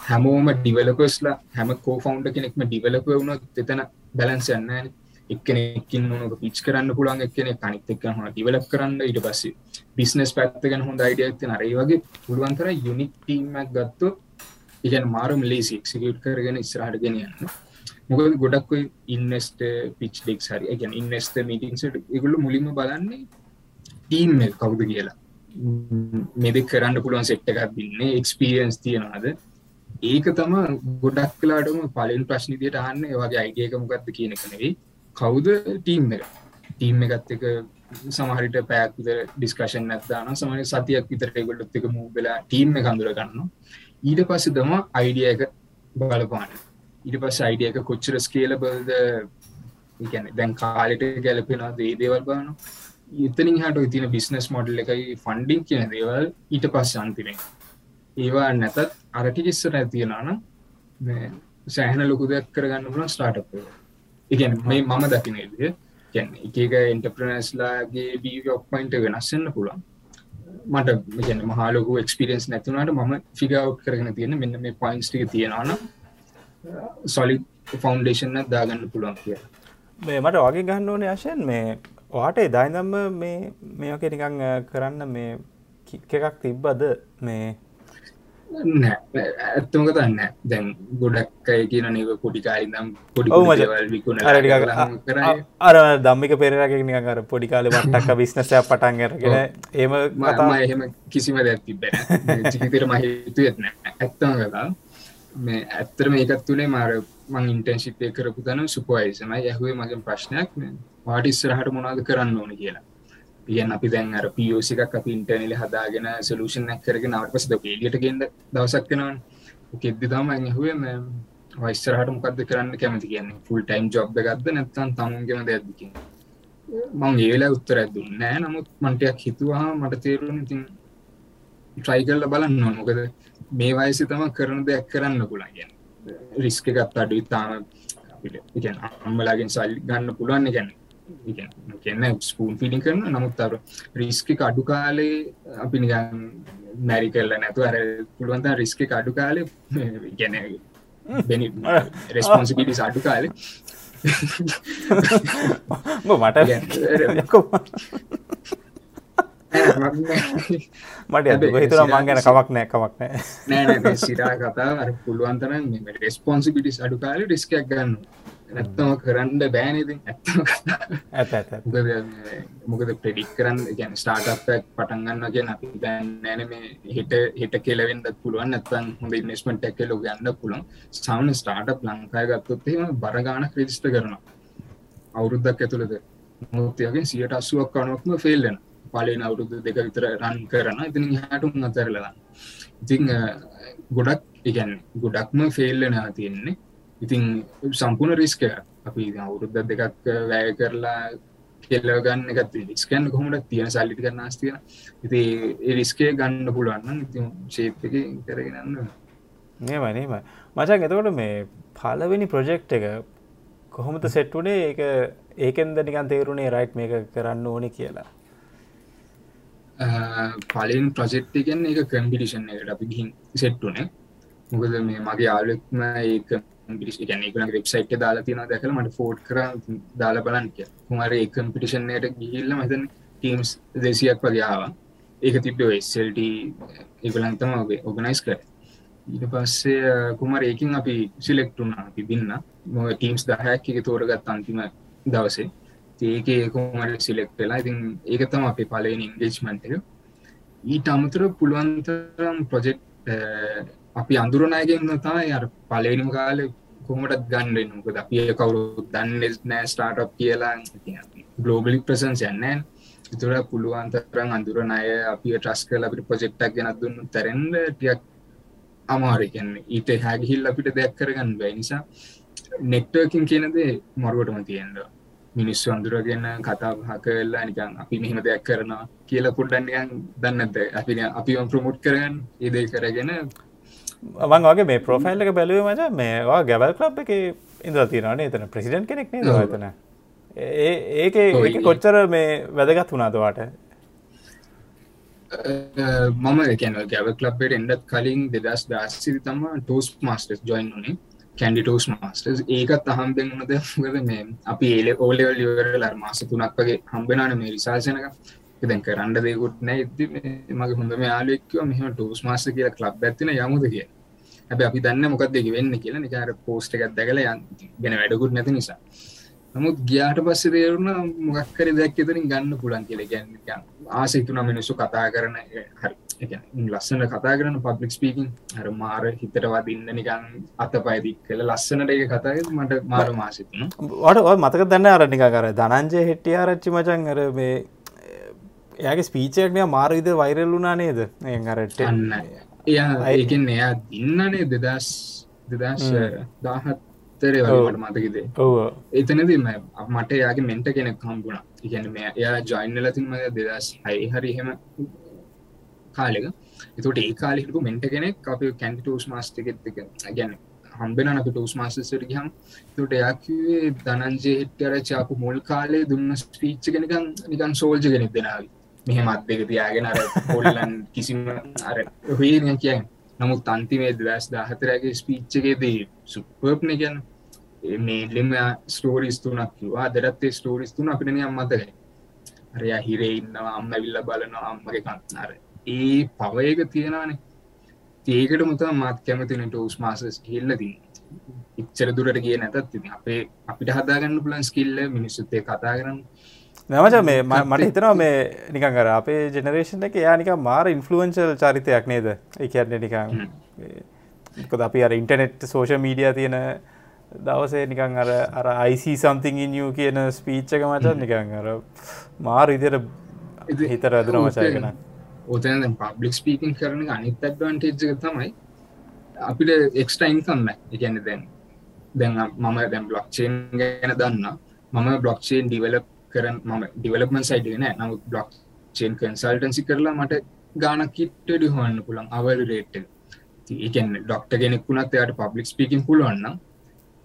හැමෝම ඩිවලපස්ලා හැම කෝ ෆවන්ඩ කෙනෙක්ම ඩිවලප වුණොත් එතන බැලන්ස යන්න එක්කෙනෙක්කින් නොක පිච් කරන්න පුළන් එක්කෙනෙ කනිත් එක් හ ඩිවලප් කරන්න. ඊට පස්සේ බිස්නස් පැත්තගෙන හොඳ අයිඩියක්ත නරයි වගේ පුළුවන්තර යුනික් ටීමක් ගත්තු ඉගැන මාරුම් ලේසි එක්සිකියට් කරගෙන ඉස්රහට ගෙන යන්න. මොකද ගොඩක් ඉන්නස්ට පිච් ඩෙක් හරි ගැන ඉන්නස්ට මීටිංසට ඉගුල්ල මුලින්ම බලන්නේ ටීම් කවුද කියලා. මෙදෙක් කරන්න පුළුවන් සෙට්ට එකක් දින්නේ එක්ස්පිරියන්ස් තියෙනවාද? ඒක තම ගොඩක් කලාටම පලින් ප්‍රශ්නිතියට අන්න වගේ අයිඩියක මොකක්ද කියන කනෙවෙයි කවුද ටීම් එක? ටීම් එකත් එක සමහරිට පැත් ඩිස්කශන් නැත්දාන සමන සතියක් විතර ගොල්ලොත් එක මූ වෙලා ටීම් කඳුර ගන්න ඊට පස්ස දම අයිඩිය එක බලපාන ඊට පස් අයිඩිය එක කොච්චර ස්කේල බල්ද ගැන දැන් කාලෙට ගැලපෙනවා දේ දේවල් බාන ඉතනින් හට ඉතින බිස්නස් මොඩල් එකයි ෆන්ඩිං කියන දේවල් ඊට පස් අන්තිරෙන් ඒවා නැතත් අරටිකිස්සර ඇතියෙනන සෑහන ලොකු දෙයක් කරගන්න පුලන් ස්ටාටප් ඉගැන මේ මම දකිනේද ගැන එක එක එන්ටප්‍රනස්ලාගේ බී ඔක්පයින්ට වෙනස්සන්න පුළන් මට ගැන මහලොකු එක්ස්පිරියන්ස් නැතුනට මම ෆිගව් කරගෙන තියෙන මෙන්න මේ පයින්ස්ටික තියෙනවාන සොලි ෆෞන්ඩේෂන්න දාගන්න පුළුවන් කිය මේ මට වගේ ගන්න ඕන යශයෙන් මේ වාට එදායිදම්ම මේ මේක නිකං කරන්න මේ කික් එකක් තිබ්බද? මේ නෑ ඇත්තමක තන්න දැන් ගොඩක් අය කියන නව පොඩිකාලිනම් පොඩි ඔව් මචං. දේවල් විකුණ අර දම්මික පෙරරගේ නිකං අර පොඩිකාල වට්ටක් බිස්නසයක් පටන් අරගෙන ඒම කතා මම එහෙම කිසිම දෙයක් තිබෙන ජිතර මහිතු ඇත්න ඇත්තම කතා මේ ඇත්තර මේකත් තුළේ මාර මං ඉන්ටර්න්ශිප්ය කරපු තන සුපයිසම යහුවේ මගේ ප්‍රශ්නයක්. වාට ඉස්සරහට මොනාද කරන්න ඕන? කියලා තියන් අපි දැන් අර පියෝසිකක් අපි ඉන්ටර්නලි හදාගෙන සලූෂන් කරගෙන නවට පස පේලියට ගෙන්ද දවසක් කෙනවන් කෙද්දි තම ඇහුවේ වයිස්සරහට මොකක්ද කරන්න කැමති කියන්නේ? ෆුල් ටයිම් ජොබ් ගත්ද නැත්තන් තමුන්ගෙම දෙයක්දක මං ඒලා උත්තර දුන්න නෑ. නමුත් මන්ටයක් හිතුවා මට තේරුණ ඉතින් ට්‍රයි කරල බලන්න මොකද මේ වයසි තම කරන දෙයක් කරන්න පුළන් ගැන රිස්ක එකත් අඩු තාම ඉගැන අම්මලාගෙන් සල් ගන්න පුළුවන්. ගැන කියන්න ස්පූන් ෆිඩින් කරන නමුත් අර රිස්ක අඩු කාලේ අපි නිගන් මැරි කරල නැතු අර පුළුවන්ත රිස්ක අඩු කාලේ ගැන රෙස්පොන්සිිටි අඩු කාලේ. මට මට හිතුර මං ගැන කවක් නෑ කවක් නෑ නෑ සිරා කතා අර පුළුවන්තරන් රෙස්පොන්සිිටිස් අඩු කාලේ රිස්කයක් ගන්න ඇත්තම කරන්න බෑනති මොකද ප්‍රඩික් කරන්න ගැන ස්ටාර්ටක් පටන්ගන්න ගැන අපි බෑන්නෑන මේ හිට හිට කෙලවෙන්ද පුළුවන් ඇත්තන් හොඳ ඉන්ස්මට ඇක්කලෝ ගන්න පුළන් සවන ස්ටාර්ට් ලංකාය ගත්තොත්තේම බරගාන ක්‍රදිස්ට කරනවා. අවුරුද්දක් ඇතුළද මුත්තියගෙන් සියට අස්සුවක් කනුවක්ම ෆෙල්ලෙන පලන අවුරුදු දෙක විතර රන් කරන ඉතින් හටුම් අතරලලා ඉතිං ගොඩක් ඉගැන් ගොඩක්ම ෆෙල්ලනා තියෙන්නේ ඉතින් සම්පූර්ණ රිස්ක අපි අවුරුද්ධ දෙකක් වැය කරලා කෙල්ලගන්න එකත් රිස්කන් කොමට තියෙන සල්ලිටි කරන්න ස්තිය ඉති රිස්කේ ගන්න පුළුවන්න ඉති ශේප්ක කරගෙනන්න නේමනීම මචන් එතකොට මේ පලවෙනි ප්‍රජෙක්් එක කොහොමද සෙට්ටුනේ ඒක ඒකෙන්ද නිකන් තේරුණේ රයිට් මේක කරන්න ඕනි කියලා. පලින් ප්‍රජෙක්්ට එකෙන් එක කම්පිටිෂන් එකට අපි ගිහින් සෙට්ටුනේ මොකද මේ මගේ ආලෙක්ම ඒක පිටිස් ගැන එකන වෙබ්සයිට් දාලා තියෙන දැකල මට ෆෝට් කර දාලා බලන්න කිය හුමර ඒ කම්පිටිෂන්යට ගිහිල්ල මතන් ටීම්ස් දෙසියක් වගේ ආවා. ඒක තිබ්බ ස්ල්ට ඒගලන්තම ඔගේ ඔගනයිස් කර. ඊට පස්සේ කුමර ඒකින් අපි සිලෙක්ටුන අපි බින්න. මො ටීම්ස් දහැක් එක තෝරගත් අන්තිම දවසේ. ඒක ඒකුමට සිලෙක්ටලා ඉතින් ඒකතම අපි පලෙන් ඉංගේජ්මන්ට එක. ඊට අමතර පුළුවන්තරම් ප්‍රොජෙක්් අපි අඳුරනායගෙන් තම අර පලේනිම කාල කොමටත් ගන්නඩ මොකද අපිය කවුරු දන්න නෑ ස්ටාර්ට් කියලා. ගලෝබලි ප්‍රසන්ස් යන්නෑ තුර පුළුවන්තරන් අඳුරන අය අපි ට්‍රස් කල අපිට පොජෙක්්ටක් ගෙනත් දුන්න තරෙන්ද ටියක් අමාරකන්න ඊට හැගිහිල් අපිට දෙයක් කරගන්න බැයි නිසා නෙක්ටර්කින් කියනදේ මරුවටම තියෙන්ද මිනිස්සු අඳුරගෙන කතා හකවෙල්ලා නිකන් අපි මෙහෙම දෙයක් කරනවා කියලා පුඩ්ඩන්නියන් දන්නද අපි අපි ප්‍රමුට් කරගන්න ඒදේ කරගෙන මං වගේ මේ ප්‍රෝෆයිල් එක බැලුව මච මේවා ගැවල් කලබ් එක ඉඳලා තියෙනවානේ එතන ප්‍රසිඩන්් කෙනෙක් නේ දතන ඒ ඒක කොච්චර මේ වැදගත් වුණාදවාට මම ගැන ගැව කලබ්බට එන්ඩත් කලින් දෙදස් දාස්සිරි තම ටෝස් මස්ටස් ජොයින් වනේ කැන්ඩිටෝස් මස්ටර්ස් ඒකත් අහම්බෙන් වනද මේ අපි ඒල ඕලෙවල් ලිවරල මාස තුනක් වගේ හම්බෙනන මේ රිසාසනක දැන් කරන්න දෙකුත් නෑ ඉති මගේ හොඳම යාලෙක්ව මෙහම ටෝස් මාස කියලා කලබ් ඇතින යමුද කිය හැබ අපි දන්න මොකක් දෙක වෙන්න කියලා. නිකාර පෝස්ට එකත් දැකල යන් ගෙන වැඩකුත් නැති නිසා. නමුත් ගියාට පස්සේ තේරුණ මොකක්කර දෙයක් එතරින් ගන්න පුලන් කියල. ගැන්න ආසහිතුන මිනිස්සු කතා කරන හරි ලස්සන කතා කරන පබ්ලික් ස්පීකින් හර මාර හිතට වදින්න නිකන් අත පයිදි කළ ලස්සනට එක කතාය මට මාර මාසිතුන වට ඔය මතක දන්න අරනික කර ධනංජය හෙට්ටිය ආරච්චි මචන් කර මේ එයාගේ ස්පීචයක්නය මාර විද වෛරල්ලුනා නේද? ඒරට අන්න. එයා ඒකෙන් එයා දින්නනේ දෙදස් දෙදස් දාහත්තරේ වලට මතකිදේ. ඔව. එතනදම මට යාගේ මෙන්ට කෙනෙක් හම්බුණ. ඉගැන මේ එයා ජොයින්ලතින්ම දෙදස් හයි හරිහෙම කාලෙක. එතට ඒ කාලිකු මෙන්ට කෙනෙක් අප කැන්ටි ටස් මාස්ටිකෙත් එක ගැන හම්බෙන අප ටස් මාස්ට ගහම් තොට යක්වේ දනන්ජේ හෙට්ටර චාපු මුල් කාලේ දුන්න ස්පීච්ච කෙනකම් නිකන් සෝල්ජ කෙනෙක් දෙනාව මෙහෙම අත්දක තියාගෙන අර පොල්ලන් කිසිම අර හේ කියන් නමුත් අන්තිමේ දස් දාහතරගේ ස්පීච්චකේදී සුප්පර්ප්න ගැන මේලිම ස්ටෝරිස් තුනක් කිවා දරත්තේ ස්ටෝරිස් තුන අපින අම්මතක අරයා හිරේ ඉන්නවා අම්ම විල්ල බලනවා අම්මගේ කන්නාරේ ඒ පවයක තියෙනවානේ. ඒකට මුත මත් කැමතින ටෝස් මාසස් කියල්ලදී ඉච්චර දුරට කිය නැතත් අපේ අපිට හදාගන්න පුලන් ස්කිල්ල මිනිස්සුත්තේ කතා කරන්න නමච මේ මට හිතනවා මේ නිකන් කර අපේ ජෙනරේෂන් එක යානික මාර ඉන්ෆලුවන්ශල් චරිතයක් නේද? එකන්නේ නිකන් කොද අපි අර ඉන්ටනෙට් සෝෂ මීඩිය තියෙන දවසේ නිකන් අර අර අයිසි සම්තිං ඉන්යූ කියන ස්පීච්චක මචන් නිකන් අර මාර ඉදිර හිතර ඇදන මචයගෙන ඔතන පබ්ලික් ස්පීකින් කරන අනිත් ඇඩ්වන්ටේජ්ක තමයි අපිට එක්ස්ට ඉන්කම්ම එකන්න දැන් දැන් මම දැම් බ්ලොක්්චේන් ගැන දන්න. මම බ්ලොක්්චේන් ඩිවලප් කරන ම ඩිවලපමන් සයිඩන නමුත් බ්ලොක් චේන් කන්සල්ටන්සි කරලා මට ගානක් කිට්ටඩි හොන්න පුළන් අවල් රේට් ඒකන් ඩොක්ට කෙනෙක්ුණත් එයාට පබ්ලික් ස්පීකින් පුළුවන්න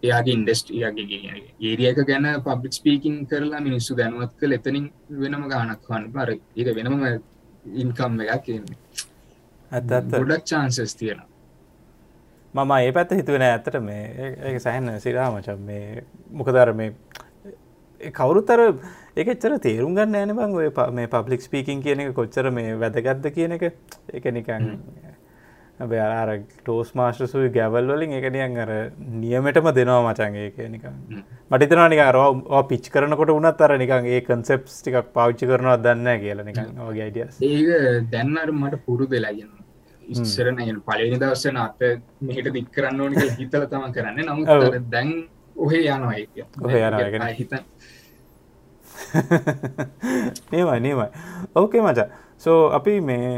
එයාගේ ඉන්ඩස්ට්‍රියගේ ඒරියක ගැන පබ්ලික් ස්පීකින් කරලා මිනිස්සු දැනුවත් කළ එතනින් වෙනම ගානක් වන්න පර ඒක වෙනම ඉන්කම් එකක් කියන්නේ ඇත් ගොඩක් චාන්සස් තියෙන මම ඒ පැත්ත හිතුවෙන ඇත්තට මේ ඒ සැහන්න සිරාමචම් මේ මොකදර මේ කවුරුත්තර එකච්චර තේරුම් ගන්න ෑන බං ඔය මේ පබ්ලික් ස්පීකින් කියන එක කොච්චර මේ වැදගත්ද කියන එක. එක නිකන් අර ටෝස් මාශ්‍රසුයි ගැවල් වලින් එකනියන් අර නියමටම දෙනවා මචන් ඒක නිකන්. මටිතනවා නික අරවා පිච් කරනකොට උනත් අර නිකන් ඒ කන්සෙප්ස් ටිකක් පාවිච්චි කරනවා දන්න කියලා නිකන් වගේ අයිඩියස් ඒක දැන්නට මට පුරු දෙලාගෙන ඉස්සරන පලනි දවස්සන අප මෙහිට දික් කරන්න ඕනි හිතල තම කරන්න. නමුත් දැන් ඔහේ යනවා හිත නේමයි නේමයි ඕකේ මචා. සෝ අපි මේ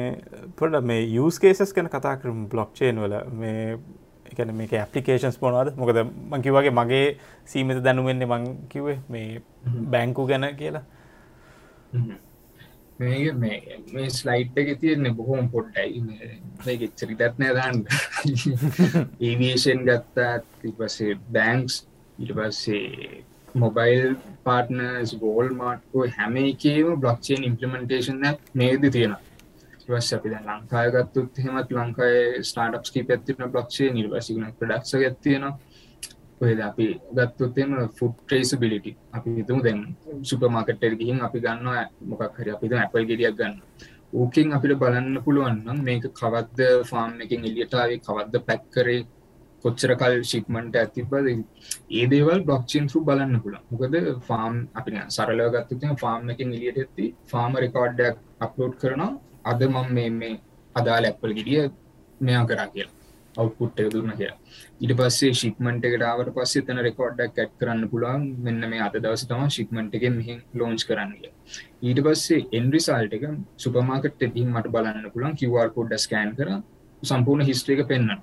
පොඩ මේ යස් කේසස් කන කතා කරම බ්ලොක්්චේන් වල. මේ එකන මේක ඇපලිකේෂන්ස් පොනවාද මොකද මංකි වගේ මගේ සීමත දැනුවෙන්නේ මං කිවේ මේ බැංකු ගැන කියලා. මේ ස්ලයිට් එක තියෙන්නේ බොහෝම පොඩ්ඩයි. චරිතත්නය දන්න. ඒවේෂන් ගත්තාත් පසේ බැංක්ස් ඊට පස්සේ මොබයිල් පාර්ටනස් ගෝල් මාට්කෝ හැම එකේම බ්ලොක්්චේන් ඉම්පලිමෙන්ටේෂන් නේද තියෙන වස් අපි ලංකාය ගත්තුත් හෙමත් ලංකායි ස්ටාටප්ස් කි පැත්තින බ්ලොක්ෂේ නිර්වසිකන ප්‍රඩක්ෂ ඇත්තියෙන ඔයද අපි ගත්තුත්තෙම ෆුඩ් ට්‍රේස් බිලිටි අපි හිතුම දැන් සුපමාකට්ටර ගිහින් අපි ගන්න මොකක් හරි අපිත ඇපල් ගෙඩියක් ගන්න ඕකෙන් අපිට බලන්න පුළුවන්නම් මේක කවද්ද ෆාම් එකින් එලියටාවේ කවද්ද පැක්කරේ කොච්චර කල් ශික්මට ඇතිබද ඒ දේවල් බ්ලොක්්චින් රු බලන්න පුළ මොකද ෆාම් අපි සරලව ගත්තු ෆාම් එකින් එලියට ඇති ෆාම රෙකෝඩ්ඩක් අප්ලෝඩ් කරනවා. අද මම මේ මේ අදාල ඇපල් ගෙඩිය මෙයා කරා කියලා. අවුපුට් එක දුන්න කියලා. ඉට පස්සේ ශික්මට එකටාවට පස්සේ තන රෙකෝඩ්ඩක් ඇට් කරන්න පුළුවන්. මෙන්න මේ අද දවස තම ශික්මට එක මෙහි ලෝංච් කරන්න ඊට පස්සේ එන්රිසාල්ට එක සුපමාකට තිීම මට බලන්න පුළන් කිවර් කොඩ්ඩ ස්කෑන් කර සම්පූර්ණ හිස්ට්‍රේක පෙන්න්න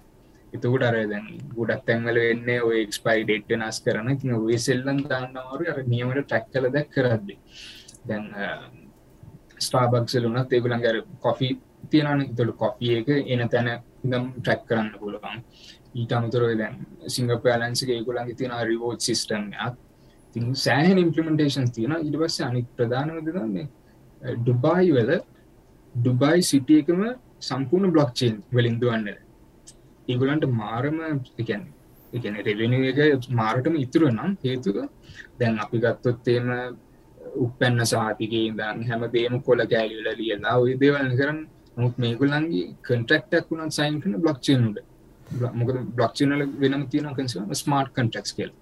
එතකට අර දැන් ගොඩක් තැන්වල වෙන්න ඔය එක්ස්පයි ඩේට් නස් කරන ඔය සෙල්ලන් දාන්නවරු අර නියමට ටැක් කල දැක් කරද්දි. දැන් ස්ටාබක්සල වනත් ඒගුලන් ගැර කොෆි තියෙනන තොට කොෆිය එක එන තැන ඉදම් ට්‍රැක් කරන්න පුළුවන්. ඊට අමුතරව දැන් සිංගප ඇලන්සික ඒගුලන්ගේ තියෙන රිවෝඩ් සිිස්ටම්යක් ති සෑහන් ඉම්පලිමෙන්ටේෂන් තියෙන ඉට පස්ස අනික් ප්‍රධානවද මේ ඩුබායි වෙල ඩුබයි සිටිය එකම සම්පූර්ණ බ්ලොක්්චේන් වලින් දුවන්නද ඒගුලන්ට මාරම එකැන එකන රෙවෙන එක මාරටම ඉතුර නම් හේතුක දැන් අපි ගත්තොත්තේම උපැන්න සාතිගේ දන් හැම දේම කොල කෑලිවල ලියලා ඔය දේවල්න කරන්න මුත් මේගුලන්ගේ කන්ටක්ටක් වුණත් සයින් කන බ්ලොක්්චනුට මොකද බ්ලොක්්චනල වෙනම තියෙන කන්සම ස්මාර්ට් කන්ටක්ස් කියල්.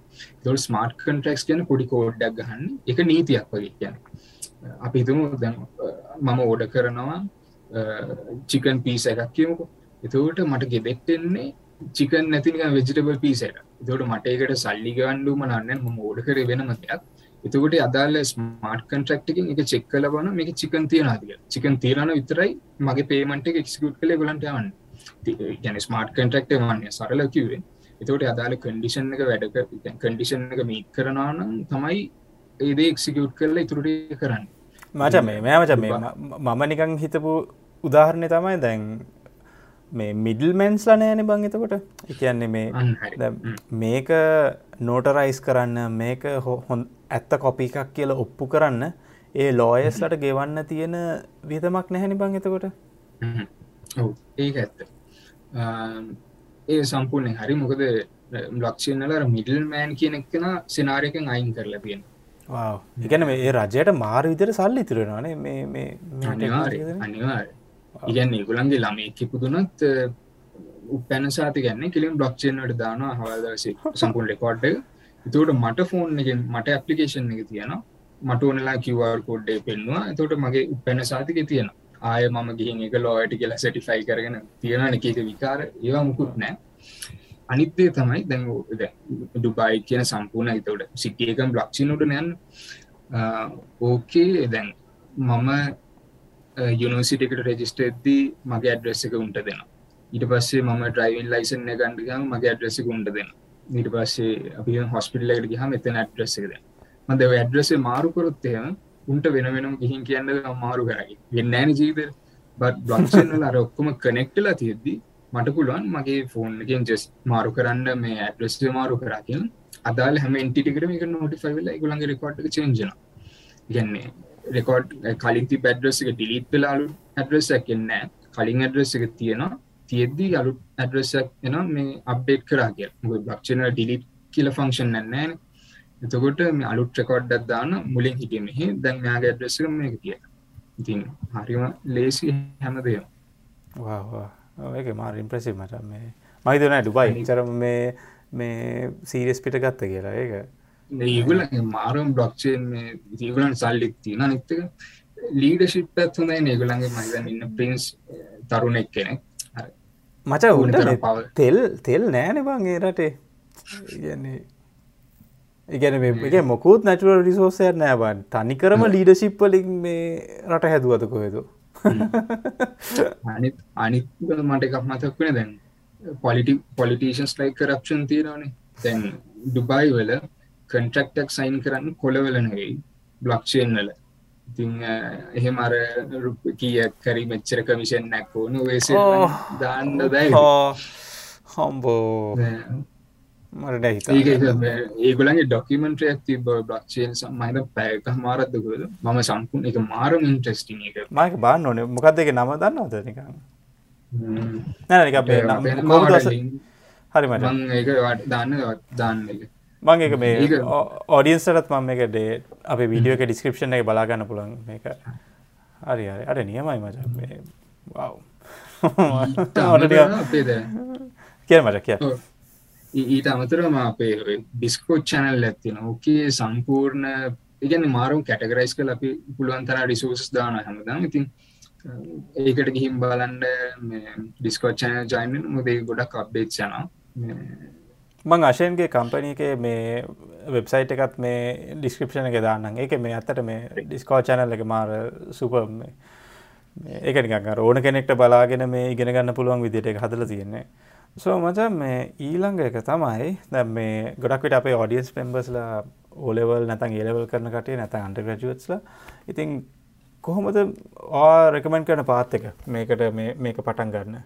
දොල් ස්මාර්ට් කන්ටක්ස් කියන පොඩි කෝඩ්ඩක් ගහන්න එක නීතියක් වගේ කියන අපි හිතුමු දැන් මම ඕඩ කරනවා චිකන් පිස එකක් කියමුකෝ. එතවට මට ගෙදෙක්ටෙන්නේ චිකන් නැතිනික වෙජිටබල් පිසට තොට මටේකට සල්ලි ගන්ඩුම නන්න ම ෝඩ කර වෙනම දෙයක්. එතකොට අදාල ස්මාර්ට් කන්ට්‍රක්ටකින් එක චෙක් කල බන මේක චිකන් තියෙනදිය චිකන් තීරණ විතරයි මගේ පේමට එක්ස්කට් කළ ගලන්ට යවන්න. ගැන ස්මාර්ට් කන්ට්‍රක්ට වන්නේ සරල කිවේ එතකොට අදාල කන්ඩිෂන් එක වැඩක කන්ඩිෂන් එක මීත් කරනානම් තමයි ඒදේ එක්සිකට් කරල ඉතුරට කරන්න. මච මේ මෑමච මේ මම නිකං හිතපු උදාහරණය තමයි දැන් මේ මිඩල් මැන්ස් ලනෑන බං එතකොට. එකන්නේ මේ මේක නෝටරයිස් කරන්න මේක හොන් ඇත්ත කොපි එකක් කියල ඔප්පු කරන්න ඒ ලෝයස්ලට ගෙවන්න තියෙන විතමක් නැහැනි බං එතකොට. ඒක ඇත්ත. ඒ සම්පූර්ණය හරි. මොකද බ්ලක්ෂනල මිඩල් මෑන් කියන එක්කෙන සිනාරයකෙන් අයින් කරලා තියෙන ඉගැන මේ රජයට මාර විදිර සල්ලි තුරෙනවානේ මේ අනිවාරය ඉගැන්න ඒගුලන්ගේ ළම එක්කිපුදුනත් උපැන සාති ගැන්න කිලින් බ්ලොක්්චේනට දාන හවදස සම්පුන් රෙකෝඩ් එතවට මට ෆෝන් එක මට ඇපලිකේෂන් එක තියෙන මට ඕනලා කිවර් කෝඩ්ඩේ පෙන්වා එතවට මගේ උපැන සාතික තියෙන ආය මම ගිහින් එක ලෝයට කියලා සටිෆයි කරගෙන තියෙන එකක විකාර. ඒවා මුකුත් නෑ අනිත්දේ තමයි දැන් ඩුබයි කියන සම්පූර්ණ එතවට සිටියකම් බ්ලක්්චිනට නයන් ඕකේ දැන් මම යුනිසිටිකට රෙජිස්ට එද්දී මගේ ඇඩ්‍රෙස් එක උන්ට දෙනවා. ඊට පස්සේ මම ඩ්‍රයිවන් ලයිසන් ගන්ඩිකම් මගේ ඇඩ්‍රෙස උන්ට දෙන්න ඊට පස්සේ අපි හොස්පිටල්ලට ගහ මෙතන ඇඩ්‍රෙස් එකද මද ඇඩ්‍රෙසේ මාරු කොරොත්තයම උන්ට වෙන වෙනම් ගිහින් කියන්න අමාරු කරයි වෙන්නෑන ජීවිත. බත් බ්ලක්ෂන්ල අර ඔක්කොම කනෙක්ටලා තියෙද්දී මට පුළුවන් මගේ ෆෝන් එකෙන් ජෙස් මාරු කරන්න මේ ඇඩ්‍රෙස් මාරු කරකින් අදාල හැම ඉන්ටිකට මේක නොටිෆයිල ගුලන්ගේ රෙකෝඩ් චේජන ගන්නේ රෙකෝඩ් කලින්ති පැඩ්‍රස් එක ඩිලිත් වෙලාලු ඇඩ්‍රෙසක් එන්නෑ කලින් ඇඩ්‍රෙස් එක තියෙනවා. තියෙද්දී අලු ඇඩ්‍රෙසක් එන මේ අප්ඩේට් කරා කිය බක්ෂන ඩිලිට් කියල ෆංක්ෂන් නැන්නෑ එතකොට මේ අලුත් රෙකෝඩ්ඩක් දාන්න මුලින් හිටිය මෙහි. දැන් යාගේ ඇඩ්‍රෙස මේක කිය ඉතින් හරිම ලේසි හැමදයම ඒක මාර ඉම්ප්‍රසි මට මේ. මහිතන ඩුබයි චරම මේ මේ සීරෙස් පිට ගත්ත කියලා. ඒක ඒගුල මාරම් බ්ලොක්්චේන් ඒගුලන් සල්ලික් තින නිත්තක ලීඩශිප් පැත් හොඳයි ඒගුලන්ගේ මහිතන් ඉන්න පින්ස් තරුණෙක් කෙනෙක් මච උන්ට තෙල් තෙල් නෑන බං ඒ රටේ. ඉගන්නේ ඉගැන මේ මොකුත් නැටුවල් රිසෝසය නෑබන් තනිකරම ලීඩශිප්පලින් මේ රට හැදුවත කොහෙතු අනිත් මට එකක් මතක් වෙන දැන් පොලිටි පොලිටේෂන්ස් ලයි කරප්ෂන් තියෙනවනේ. දැන් ඩුබයි වල කන්ට්‍රක්ටක් සයින් කරන්න කොළවල නෙවෙයි බ්ලොක්්ෂයෙන් වල. ඉතිං එහෙම අර කියක් කරි මෙච්චර කමිෂන් නැක්කෝන වේස දාන්න දැයි හම්බෝ. ඒගොලන්ගේ ඩොකිමෙන්ට්‍රයක් තිබ බ්ලක්ෂයෙන් සමහිත පැයක මාරත්දකද මම සම්පුන් එක මාරම ඉන්ට්‍රස්ටිං එක. මක බාන්න ඕනේ. මොකක්ද එක නම දන්නවද නිකන්? නැ අපේ හරි මට. මං ඒක දාන්න දාන්න එක මං එක මේ ඕඩියන්සටත් මම එක ඩේ අපේ වීඩියෝ එක ඩිස්ක්‍රපෂන් එක බලාගන්න පුළන් මේක හරි හරි. අර නියමයි මච. මේ කිය මට කිය ඊට අමතරම අපේ ඩිස්කෝට් චැනල් ඇත්තින ඕකේ සම්පූර්ණ ඉගැන මාරුම් කැටගරයිස් කල අපි පුළුවන් තර රිසෝසස් දාන හැමදම්. ඉතින් ඒකට ගිහිම් බලන්ඩ ඩිස්කෝට් චැනල් ජයින්න මුදේ ගොඩක් අප්ඩේට් යන මං අශයන්ගේ කම්පනීක මේ වෙබ්සයිට් එකත් මේ ඩිස්ක්‍රපෂන එක දාන්න ඒක මේ අත්තට මේ ඩිස්කෝ චැනල් එක මාර සුප ඒක නිකන් අර ඕන කෙනෙක්ට බලාගෙන මේ ඉගෙන ගන්න පුළුවන් විදිහට එක හදලා තියෙන්නේ. සෝ මචන් මේ ඊළඟ එක තමයි දැන් මේ ගොඩක් විට අපේ ඔඩියන්ස් මෙම්බර්ස්ලා O level නැත්නම් A level කරන කට්ටිය නැත්නම් undergraduatesලා ඉතින් කොහොමද ඔයා රෙකමෙන්ඩ් කරන පාත් එක මේකට මේ මේක පටන් ගන්න?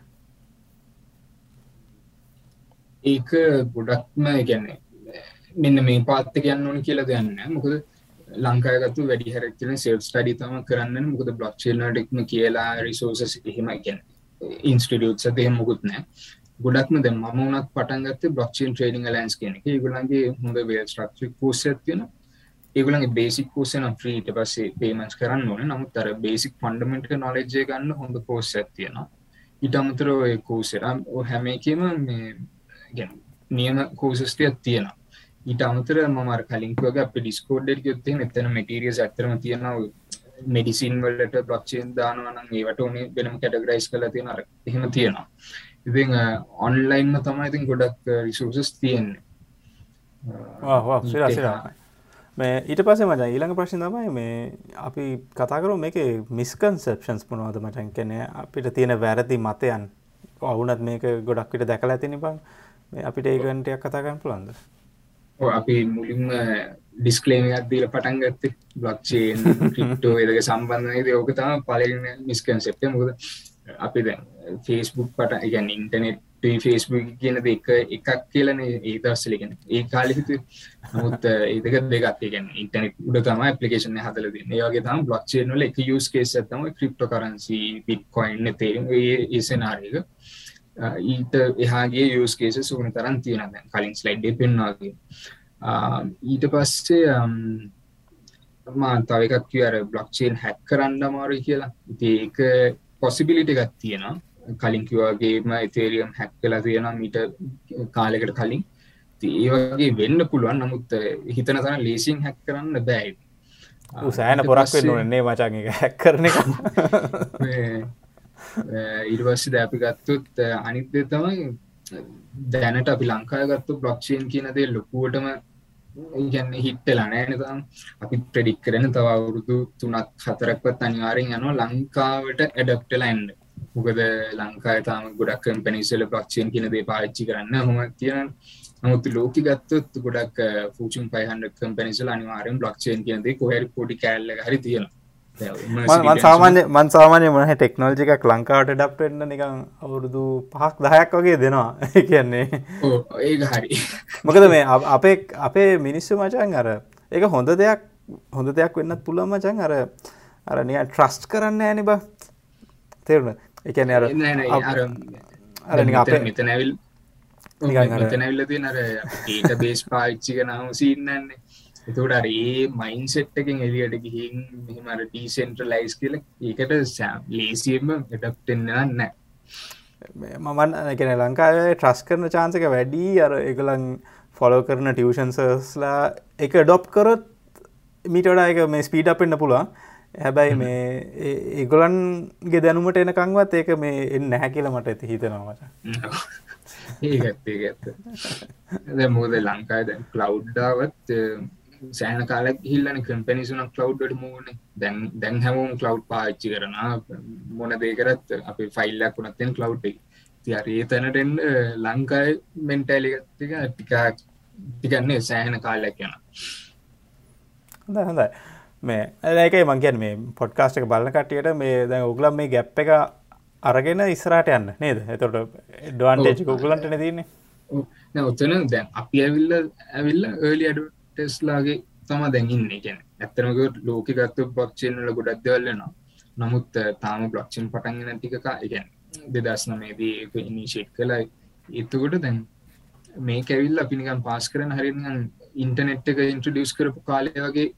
ඒක ගොඩක්ම ගැන්නේ මෙන්න මේ පාත්ත කියන්න ඕන කියලා දෙන්න මොකද ලංකායගත්තු වැඩි හැරක්තින සෙල් ස්ටඩි තම කරන්න මොකද බ්ලොක්්චේල්නටක්ම කියලා රිසෝසස් එහෙම ගැන ඉන්ස්ටිටියුට් සදය මුකුත් නෑ. ගොඩක්ම ද ම වනත් පටන්ගත් බ්ලොක්චන් ට්‍රේඩිං ලන්ස් කෙනෙ ඒගුලන්ගේ හොඳ වේ ස්ට්‍රක්ෂ කෝස තියෙන ඒගුලන්ගේ බේසික් කෝසන ්‍රීට පසේ පේමන්ස් කරන්න ඕන. නමුත් තර බේසික් ෆන්ඩමෙන්ට් නොලෙජ්ජය ගන්න හොඳ කෝස් ඇතියෙනවා ඉට අමතර ඔය කෝසරම් හැම එකම මේ ගැන නියම කෝසස්ටයක් තියෙනවා. ඊට අමතර මමර කලින්කවගේ අප ඩිස්කෝඩ් යොත්තේ එතන මටිරියස් ඇතරම තියෙනවා මෙඩිසින් වලට බ්ලක්ෂයෙන් දානවන ඒවට ඕනේ වෙනම කැටගරයිස් කල තියෙන අර එහෙම තියෙනවා. ඉති ඔන්ලයින්ම තමයි ඉතින් ගොඩක් රිසෝසස් තියෙන්නේ. මේ ඊට පස්සේ මචන් ඊළඟ ප්‍රශ්න තමයි මේ අපි කතාකරු මේක මිස්කන්සප්ෂන්ස් මොනවද මචන් කෙනෙ අපිට තියෙන වැරදි මතයන්. ඔවුනත් මේක ගොඩක් විට දැකලා ඇතිනි බං අපිට ඒගන්ටයක් කතාගන්න පුළන්ද අපි මුලින්ම ඩිස්කලේමයක් දීල පටන් ගත්තේ බ්ලොක්්චේන් ක්‍රිප්ටෝ එදක සම්බන්ධනද ඕක තම පලන මිස්කන් සෙප්ට මුද අපි දැන් ෆේස්බුක් පට ඉගැන් ඉන්ටනෙට් ෆේස්බුක් කියන එක එකක් කියලන ඒ දස්සලිගෙන ඒ කාලිහිතු නමුත් ඒදක දෙගත් ගැන ඉන්ටනෙට් උඩ තම පපලිකේෂන හදල ඒගේ තම බ්ලොක්්චේන් වල එක යස් කේස් ඇතම ක්‍රිප්ටෝ කරන්සි පිට්කොයින්න තේරම් ඒසනාරක ඊට එහාගේ යස් කේස සුගන තරන් තියෙන කලින් ස්ලයිඩ් පෙන්වාගේ ඊට පස්සේ මා තව එකක් කිය අර බ්ලොක්්චේන් හැක් කරන්න අමාරු කියලා. ඒක පොසිබිලිට එකත් තියෙනවා. කලින් කිවගේම එතේරියම් හැක් කලා තියෙන මීට කාලෙකට කලින්. ඒ වගේ වෙන්න පුළුවන්. නමුත් හිතන තන ලේසින් හැක් කරන්න බෑයි උසෑන පොරක් වෙන්න මචන් එක හැක් කරන එක ඉරිවස්ස දැපි ගත්තුත් අනිත්‍ය තමයි දැනට අපි ලංකාය ගත්තු බ්ලොක්්ෂන් කියනදේ ලොකුවටම ගැන්න හිට්ටලා නෑනතම් අපි ප්‍රඩික් කරන තව අවුරුදු තුනක් හතරක්වත් අනිවාරෙන් යනවා ලංකාවට ඇඩප්ටලන්ඩ මොකද ලංකාය තාම ගොඩක් කම්පනිසල ප්‍රක්ෂයෙන් කියන දේ පාච්චි කරන්න හොම තියෙන නමුත් ලෝක ගත්තොත් ගොඩක් ෆූචන් පයිහන්ඩ කම්පනිසල අනිවාරෙන් බ්ලක්ෂයෙන් කියනදේ කොහැරි පොඩි කෑල්ල හරි තියෙන මන් සාමාන්‍ය මන් සාමානය මොහ ටෙක්නෝජි එකක් ලංකාවට ඩප්ටෙන්න්න නිකං අවුරුදු පහක් දහයක් වගේ දෙනවා. කියන්නේ. ඒක හරි. මොකද මේ අපේ අපේ මිනිස්සු මචන් අර ඒක හොඳ දෙයක් හොඳ දෙයක් වෙන්නත් පුළුවන් මචන් අර අර නිය ට්‍රස්ට් කරන්න ඇනි බ. තේරුණ? එකන අර අර අප මෙතනැවිල් මෙතනැවිල්ල තිය අර ඒට බේස් පාච්චික නම සින්නන්නේ එතකට අර ඒ මයින් සෙට්ටකින් එලියට ගිහින් මෙහමර ඩීසෙන්ට්‍ර ලයිස් කියල ඒකට ලේසියම එටප්ටෙන්න්න නෑ. මමන් එකන ලංකාවේ ට්‍රස් කරන චාන්සක වැඩී. අර එකලං ෆොලෝ කරන ටියවෂන්සස්ලා එක ඩොප් කරොත් මීටඩා එක මේ ස්පීඩ අපෙන්න්න පුළුවන්. හැබැයි මේ ඒගොලන්ගේ දැනුමට එනකංවත් ඒක මේ එන්න නැහැ කියල මට ඇති හිතනවාට ඒගත් ඒගත්ත ද මෝද ලංකාය දැන් කලව්ඩාවත් සෑන කාලක් හිල්ලන කම්පැනිසුන කලව්ඩට මූුණ දැන් දැන් හැමෝම් කලව් පාච්චි කරන මොන දේකරත් අප ෆයිල්ලක් වුනත්තෙන් කලව් තිරේ තැනටෙන් ලංකායි මෙන්ටෑලිගත්තික ටිකා ටිකන්නේ සෑහෙන කාලයක් යන හොඳ හොඳයි. මේ ඒකයි මංගන් මේ පොඩ්කාස්ට එක බලන කටියට මේ දැන් උගලම් මේ ගැප් එක අරගෙන ඉස්රාට යන්න නේද? එතොට ඩවාන්ටේජ් උගලන්ටන තින්නේ ඔතන දැන් අපි ඇවිල්ල ඇවිල්ල ඒලි අඩු ටෙස්ලාගේ තම දැඟින්න ගැන ඇත්තනක ලෝක ගත්ත බක්ෂන්ල ගොඩක් දෙවල්ලනවා නමුත් තාම බ්ලොක්්චන් පටන්ගෙන ටිකකා එකැන් දෙදස් නමේදී ඉනිශේට් කලා එතුකොට දැන් මේ කැවිල් අපිනිකන් පාස් කරන හරිගන් ඉන්ටනෙට් එක ඉන්ට්‍රඩියස් කරපු කාලය වගේ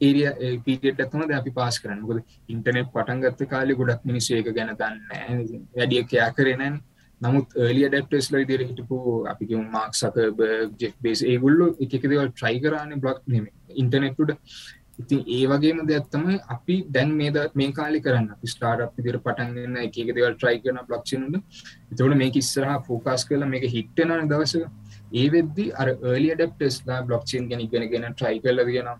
ඒරිය පිටෙට ඇතම අපි පාස් කරන්න. ගොද ඉන්ටනෙට් පටන්ගත්ත කාලෙ ගොඩක් මිනිස්ස ඒක ගැන දන්න වැඩිය කයා කරනන් නමුත් ඒලිය ඩක්ටස් ලයි දිර හිටපු අපි මාක් සක ජෙක් බේස් ඒගුල්ලො එකකදවල් ට්‍රයි කරන්න බ්ලොක් ඉන්ටනෙට්ට ඉතින් ඒ වගේම දෙයක්ත්තම අපි දැන් මේද මේ කාලි කරන්න. ස්ටාර්ට් විදිර පටන්ගන්න එක දෙවල් ට්‍රයි කරන ප්ලක්ෂන්ද එතවට මේ ඉස්සරහ ෆෝකාස් කල මේක හිට්ටන දවස ඒ වෙද්දි අර ඒලිය ඩක්ටස්ලා බ්ලොක්්චන් ගැන ඉගෙනගෙන ට්‍රයි කල තියෙන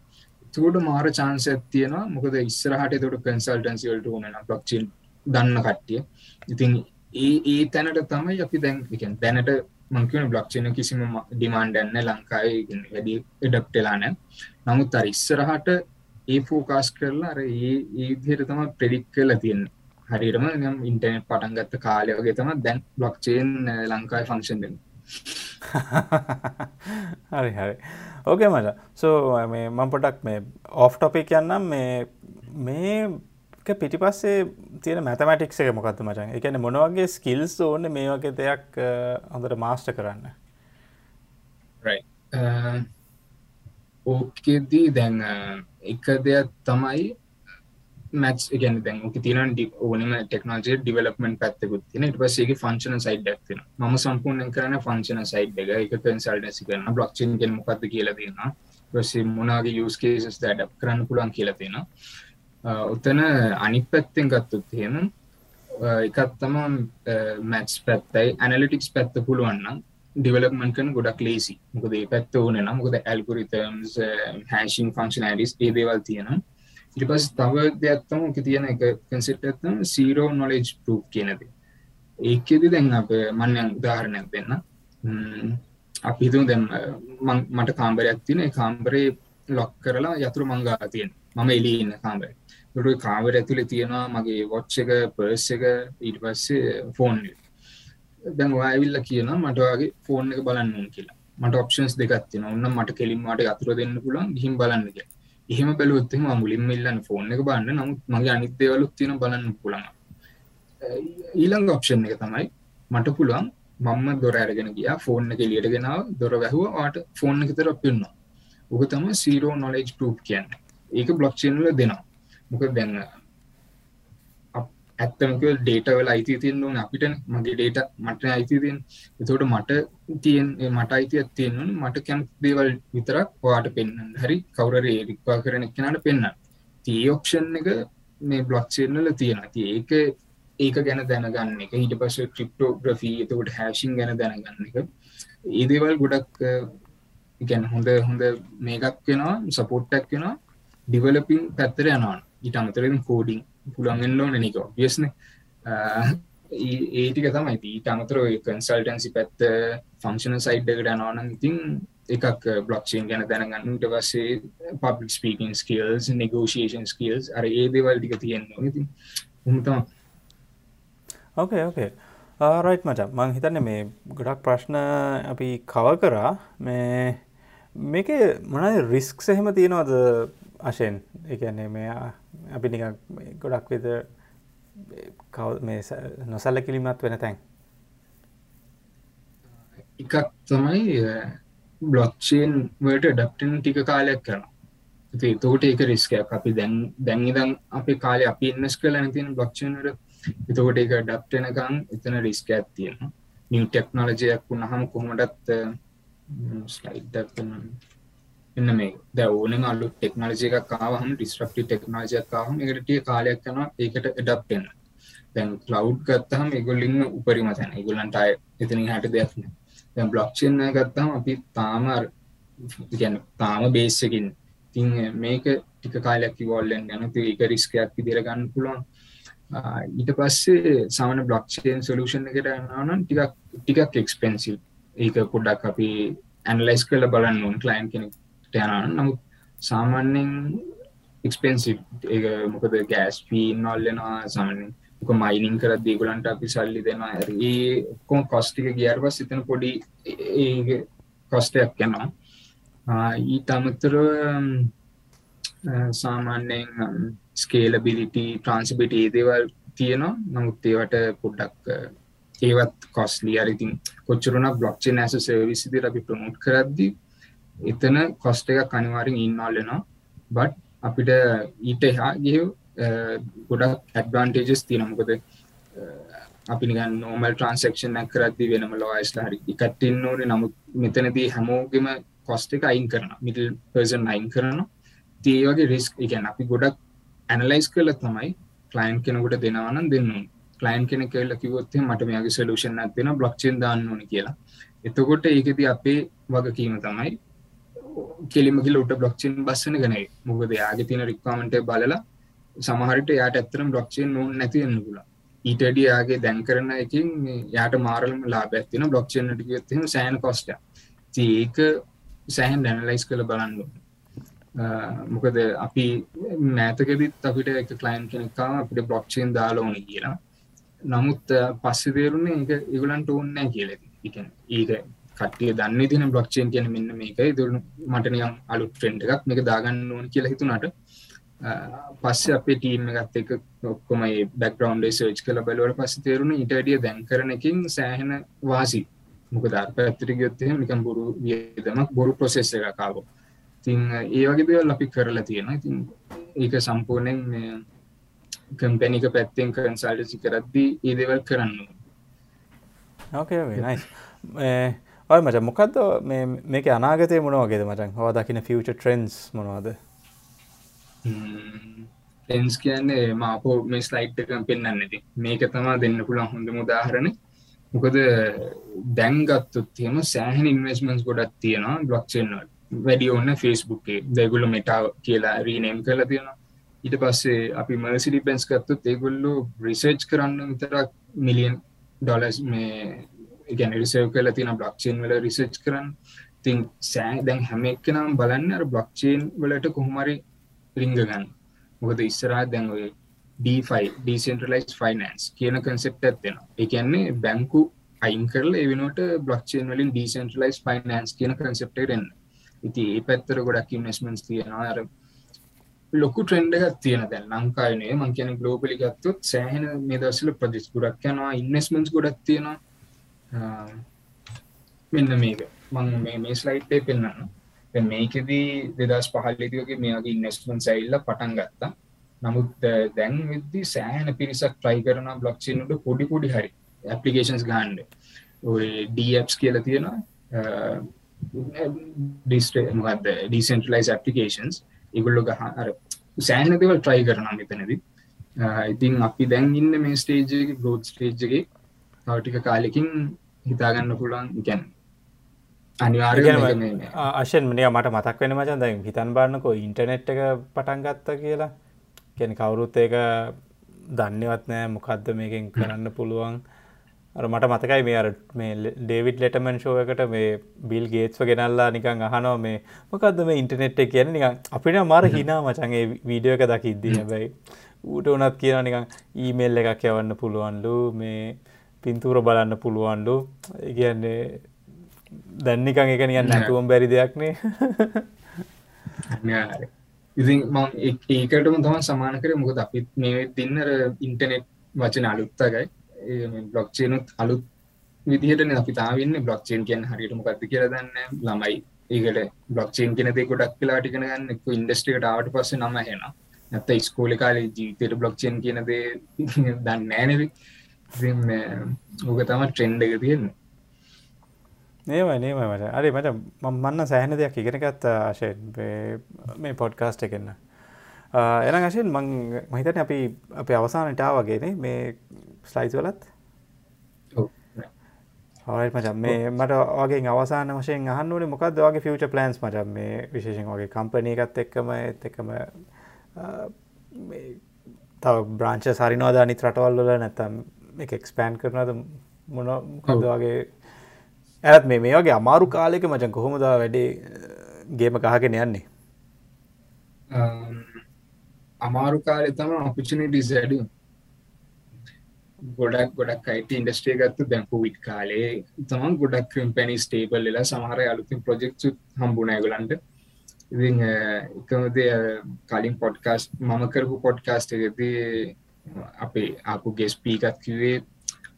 තුට මාර චාන්ස තියෙන මොකද ඉස්සරහට තොට කන්සල්ටන්සිවලට ඕන බ්ලොක්්චන් දන්න කට්ටිය. ඉතින් ඒ ඒ තැනට තමයි අපි දැන් දැනට මංකන බ්ලොක්්චන කිසිම ඩිමාන්්ඩන්න ලංකායි වැඩි එඩක්ටලාන නමුත් අර ඉස්සරහට ඒ ෆෝකාස් කරලා අර ඒ ඒදියට තම ප්‍රඩික් කල තියෙන් හරිරම නම් ඉන්ටනෙට් පටන්ගත්ත කාලය වගේ තම දැන් බ්ලොක්්චේන් ලංකායි ෆංක්ෂන්ෙන් හරි හරි. ඕකේ මට සෝ මේ මං පොටක් මේ ඔෆ් ටොපික් යන්නම්. මේ මේ පිටි පස්සේ තියෙන මැතමටික්ස එක මොකක්ද මචන්? එකන මොනවගේ ස්කිල්ස් ඕන්න මේ වගේ දෙයක් හොඳට මාස්ට කරන්න? ඕකෙදී දැන් එක දෙයක් තමයි මැක්ස් ගැන දැන් ඕක තින ඕනම ටෙක්නෝජය ඩිවලපමෙන්ට පැත්තකුත් තින ඉට පසේගේ ෆංශන සයිඩ් ඇතින ම සම්පූර්ණ කරන ෆංශන සයිඩ් එක. එක කන්සල්ටසි කරන බ්ලොක්්චන් ගෙන් මොකක්ද කියලා තියෙන පසේ මොනාගේ යස්කේසස් දැඩක් කරන්න පුළන් කියලා තියෙන උතන අනි පැත්තෙන් ගත්තුත් තියෙන එකත් තම මැක්ස් පැත්තයි ඇනලිටික්ස් පැත්ත පුළුවන්න ඩිවලපමන් කන ගොඩක් ලේසි මොකද ඒ පැත්ත ඕන නම් මොකද ඇල්ගොරිතම්ස් හැෂන් ෆංක්ෂනඩිස් ඒ දේවල් තියෙන ඉට පස් තව දෙයක්ත්තම ඕක තියෙන එක කන්සෙප් ඇත්තම සීරෝ නොලෙජ් පරූ් කියනද ඒකෙදි දැන් අප මන්නයන් උදාහරණයක් දෙන්න. අපි හිතුම් දැම් මට කාම්බරයක් තින කාම්බරේ ලොක් කරලා යතුරු මංගා තියෙන් මම එලි ඉන්න කාම්බර ට කාවර ඇතුළ තියෙනවා මගේ වොච්ච එක පර්ස් එක ඊට පස්සේ ෆෝන් දැන් වාඇවිල්ල කියන මටවාගේ ෆෝන් එක බලන්න කියලා. මට ඔප්ෂන්ස් දෙගත්තින ඔන්න මට කෙලින්මට අතුර දෙන්න පුළන් හිම් බලන්නක එහෙම බැලුවත්ම මුලින්ම ඉල්ලන්න ෆෝන් එක බන්න නමුත් මගේ අනිත්‍යවලුත් තියෙන බලන්න පුළන් ඊළඟ ඔප්ෂන් එක තමයි මට පුළුවන් මම්ම දොර ඇරගෙන ගිය ෆෝන් එක එලියට ගෙනාව දොර වැැහුව ආට ෆෝන් එක තර පෙන්න්න ඕක තම සීරෝ නොලෙජ් පරූ් කියන්න. ඒක බ්ලොක්්චන්ල දෙනවා. මොක දැන්න ඇත්තමක ඩේටවල අයිති තියෙන් ඕන අපිට මගේ ඩේට මට අයිතිතියෙන් එතෝට මට තියෙන් මට අයිතිය තියෙන්වන මට කැම් දේවල් විතරක් පවාට පෙන්න්න හරි? කවුරරේ රික්වා කරන කෙනට පෙන්න්න තියෝක්ෂන් එක මේ බ්ලොක්්චේනල තියෙන ති ඒක ඒක ගැන දැනගන්න එක. ඊට පස ක්‍රිප්ටෝග්‍රෆී එතකොට හැෂින් ගැන දැනගන්න එක. ඒදේවල් ගොඩක් ගැන හොඳ හොඳ මේකක් වෙනවා සපෝට්ටක් වෙනවා. ඩිවලපින් පැත්තර යනවාන් ඊට අමතරෙන් කෝඩිං පුළන්ගෙන්ලෝ නනික ඔබියස්න ඒටික තමයි. ඊට අමතර කන්සල්ටන්සි පැත්ත ෆංක්ෂන සයිඩ්ඩකට නවන ඉතින් එකක් බ්ලොක්ෂන් ගැන දැනගන්නට වස්සේ public speaking skills negotiation skills අර ඒ දේවල් ටික තියෙන්නවා ඉතින් උමතම ඕකේ ඕකේ රයිට් මච. මං හිතන්න මේ ගොඩක් ප්‍රශ්න අපි කව කරා. මේ මේක මොනද රිස්ක් සහෙම තියෙනවද අශයෙන් එකන්නේ මේ අපි නික ගොඩක් විද කව මේ නොසල්ල කිලිමත් වෙන තැන්. එකක් තමයි බ්ලොක්්චේන් වට ඩක්ටන් ටික කාලයක් කරන තෝට ඒක රිස්කයක් අපි දැන් දැන්නිදම් අපි කාලය අපි ඉන්නස් කල නැතින බ්ලොක්්චනට එතකොට එක ඩක්ටනකං එතන රිස්ක ඇත්තියෙන නිව ටෙක්නෝලජයක් වුණ හම කොහොමටත් ස්ලයිඩ්දක්න්න එන්න මේ. ද ඕන අල්ලු ටෙක්නෝජය එකක් කාවහම ඩිස්ට්‍රක්ටි ටෙක්නෝජයක් කාහම එකටිය කාලයක් කන ඒකට එඩක්ටෙන් දැන් කලව් ගත්තහම එගොල්ලින්න උපරිම තැන. ඉගොල්ලන්ට අය එතනින් හට දෙයක්න දැන් බ්ලොක්්චන්න ගත්තහම අපි තාම ගැන තාම බේස්සකින් තින් මේක ටික කාලයක් වොල්ලෙන් ගැන ඒක රිස්කයක් විදිරගන්න පුළුවන්. ඊට පස්සේ සමන බ්ලොක්්චේන් සොලූෂන් එකට යනනම් ටිකක් ටිකක් එක්ස්පෙන්සිල් ඒක පොඩ්ඩක් අපි ඇන්ලයිස් කල බලන්න උන් කලයින් කෙනෙක්. යනන නමුත් සාමාන්‍යෙන් එක්ස්පෙන්සි ඒ මොකද ගෑස් පී නොල්ලෙනවා සමන මයිනින් කර දේගුලන්ට අපි සල්ලි දෙෙනවා. ඒ ඔක්කොම කොස්ටික ගියර් පස් සිතන පොඩි ඒ කොස්ටයක් යනවා. ඊට අමතර සාමාන්‍යයෙන් ස්කේලබිලිටි ට්‍රන්සිබිට ඒදේවල් තියෙනවා. නමුත් ඒවට පොඩ්ඩක් ඒවත් කොස්ලි අරිතින් කොච්චරුණ බ්ලොක්්චේ ඇස සර්විසිදි අපි ප්‍රමෝට් කරද්දි එතන කොස්ට එකක් අනිවාරෙන් ඉන්නල්ලනවා බට් අපිට ඊට එහා ගිහ ගොඩක් ඇඩ්වාන්ටේජස් තියනමකොද අපි නෝමල් ට්‍රන්සක්ෂන් කරදදි වෙනම ලෝයිස්ලා හරි එකටන්න ඕන. නමුත් මෙතනදී හැමෝගෙම කොස්ට එක අයින් කරන මිටල් පර්සන් අයින් කරන තිය වගේ රිස්ක් එකන් අපි ගොඩක් ඇනලයිස් කල තමයි කලයින් කෙනකට දෙනවනම් දෙන්න කලයින් කෙන කෙල්ල කිවොත්තේ මට මේගේ සලූෂන් ඇතින බ්ලොක්්චෙන් දාන්න ඕන කියලා. එතකොට ඒකෙති අපේ වගකීම තමයි කෙලිමකිල උට බ්ලොක්්චෙන් බස්සන ගනයි මොකද යාගේ තින රික්වාමට බලලා සමහරට යාට ඇත්තරම් බ්ලොක්්චෙන් නොන් නැතිවෙන්න පුලා ඊටඩ යාගේ දැන් කරන එකින් යාට මාරලම ලා ඇත්තින බ්ලොක්්චෙන්ටගත්ම සෑන කොස්ට ඒක සෑහන් ඩැනලයිස් කළ බලන්න මොකද අපි මෑතකෙදත් අපිට එක කලයින් කෙනෙකා අපිට බ්ලොක්්චෙන් දාලෝන කියලා. නමුත් පස්සෙ තේරුන්නේ එක ඉගලන්ට ඕන්නෑ කියලෙති ඒක කටිය දන්න තින බ්ලොක්්චේන් කියන මෙන්න මේක දුරු මටනියම් අලු ට්‍රෙන්ඩ් එකක් මේක දාගන්න ඕන කියලා හිතුනට පස්ස අපේ ටීම ගත් එක ඔක්කොම බැක්රවන්් සර්ච් කළ බලවට පස්ස තේරුණ ඉටඩිය දැන් කරන එකින් සෑහෙන වාසි. මොක ධර්ප ඇත්තට ගයොත්තය නිකම් බොරු වියදමක් බොරු ප්‍රොසෙස්ස එකකාව තින් ඒ වගේ දෙවල් අපි කරලා තියෙන ඉතින් ඒක සම්පූර්ණයෙන් කම්පැනික පැත්තෙන් කන්සල්ටසි කරද්දී ඒ දෙවල් කරන්න ඕකේ නයි ඔය මච මොකක්ද මේක අනාගතය මොන වගේද මචන්? හවා දකින ෆියච ට්‍රන්ස් මොනවාද? ටෙන්ස් කියන්නේ මාපෝ මේ ස්ලයිට් එක පෙන්න්න නැති මේක තමා දෙන්න පුළන් හොඳ මුදාහරණ මොකද දැන්ගත්තුත්තියම සෑහන් ඉන්වස්මන්ස් ගොඩත් තියෙනවා බ්ලොක්්චෙන්වල් වැඩි ඔන්න ෆෙස්බුක්ේ දෙගුල මෙටාව කියලා රීනේම් කල තියෙනවා. ඊට පස්සේ අපි මර්සිඩි පෙන්ස් ගත්තුත් ඒගොල්ලු රිසර්ච් කරන්න විතරක් මිලියන් ඩොලස් මේ ගැන රිසව් කල තින බ්ලොක්්චේන් වල රිසර්ච් කරන්න. තින් සෑ දැන් හැම එක්කනම් බලන්න අර බ්ලොක්්චේන් වලට කොහොමරි රිංගගන්න මොකද ඉස්සරා දැන් ඔය ඩෆයි ඩීසෙන්ටලයිස් ෆයිනන්ස් කියන කන්සෙප්ට ඇත්වෙන එකන්නේ බැංකු අයින් කරල එවනට බ්ලොක්්චේන් වලින් ඩීසෙන්ටලයිස් ෆයිනන්ස් කියන කන්සෙප්ටරෙන් ඉති ඒ පැත්තර ගොඩක් ඉන්වස්මන්ස් තියෙනවා. අර ලොකු ට්‍රෙන්ඩ එකක් තියෙන දැන් ලංකායනේ මං කියන ගලෝපලි ගත්තොත් සෑහෙන මේ දසල ප්‍රදෙස් ගොඩක් යනවා. ඉන්වස්මන්ස් ගොඩක් තියෙනවා. මෙන්න මේක. මං මේ ස්ලයිට්ේ පෙන්න්න මේකෙදී දෙදස් පහල්ලිතියෝගේ මේගේ ඉන්වස්මන් සයිල්ල පටන් ගත්තා. නමුත් දැන් විදදි සෑහන පිරිසක් ට්‍රයි කරන බ්ලොක්්චිනුට පොඩි පොඩි හරි ඇපලිකේන්ස් ගහන්ඩ ඔය ඩස් කියල තියෙනවා. ඩිස්ටමකද ඩීසන්ටලයිස් ඇපලිකේන්ස් ඉගුල්ලො ගහ අර සෑහන දෙවල් ට්‍රයි කරනම් මෙතනද. ඉතින් අපි දැන් ඉන්න මේ ස්ටේජගේ ගෝඩ් ස්ටේජ්ගේ තවටික කාලෙකින් හිතාගන්න පුළුවන්. ගැන් අනිවාර්ය අශෙන් මනිය මට මතක් වෙන මචන් දැන් හිතන් බාන්නකෝ ඉන්ටනෙට් එක පටන් ගත්ත කියලා. කෙන කවුරුත් ඒක දන්නවත් නෑ මොකක්ද මේකින් කරන්න පුළුවන්? මට මතකයි මේ අර මේ ඩේවිඩ් ලෙටමන් ෂෝ එකට මේ බිල් ගේත්ව ගෙනල්ලා නිකං අහනෝ මේ මොකක්ද මේ ඉන්ටනෙට් එක කියන නිකං අපිට මර හිනා මචන්ගේ වීඩියෝ එක දකිද්දී හැබැයි ඌට උනත් කියන නිකං ඊමේල් එකක් යවන්න පුළුවන්ලු. මේ පින්තූර බලන්න පුළුවන්ඩු කියන්නේ දැන්නිකං එක නියන්න නැතුවම් බැරි දෙයක්නේ. ඉතින් මං ඒකටම තම සමාන කර. මොකද අපිත් මේ තින්නර ඉන්ටනෙට් වචන අලුත්තගයි බ්ලොක්්චේනුත් අලුත් විදිහට අපි තාවන්න බ්ලොක්්චේන් කියෙන් හරිට මොකක්ද කියර දන්න ළමයි ඒකට බ්ලොක්්චේන් කෙනෙ ගොඩක් කලාටි කනගන්න ඉන්ඩස්ට්‍රිකට ආවට පස්ස නම හෙන නැත ස්කෝලි කාල ජීතයට බ්ලොක්්චේන් කියනද දන්න නෑනෙවි ඕක තම ට්‍රෙන්ඩ එක තියෙන නේම නේම මට. අරි මට මන්න සෑහන දෙයක් ඉගෙනගත්ත ආශයෙන්. මේ පොඩ්කාස්ට් එකන්න එන අශයෙන් මං මහිතන අපි අප අවසානටා වගේනේ මේ ස්ලයිස් වලත්? හයි මච. මේ මට වගේ අවසාන වශයෙන් අහන්නුවන මොකක්ද වගේ ෆියච ප්ලන්ස් මට මේ විශේෂෙන් වගේ කම්පනය එකත් එක්කම එත් එකම තව බ්‍රාංච සරිනවාද අනිත් රටවල් වල? නැතම් එක එක්ස්පෑන් කරනද මොන මොකදවාගේ ඇත් මේ මේ වගේ අමාරු කාලෙක මචන් කොහොමද වැඩේ ගේම කහගෙන යන්නේ? අමාරු කාලෙ තම අපිචනිටස් ඇඩ ගොඩක් ගොඩක් අයිට ඉන්ඩස්ට්‍රේ ගත්තු දැම්පු විට් කාලේ තමන් ගොඩක් ක්‍රම් පැනි ස්ටේබල් වෙලා සමහර අලුතින් ප්‍රජෙක්්ු හම්බුණයගලන්ට ඉති එකමද කලින් පොඩ්කාස් මම කරපු පොඩ්කාස්ට එකදී අපේ ආපුගේ ස්පීකත් කිවේ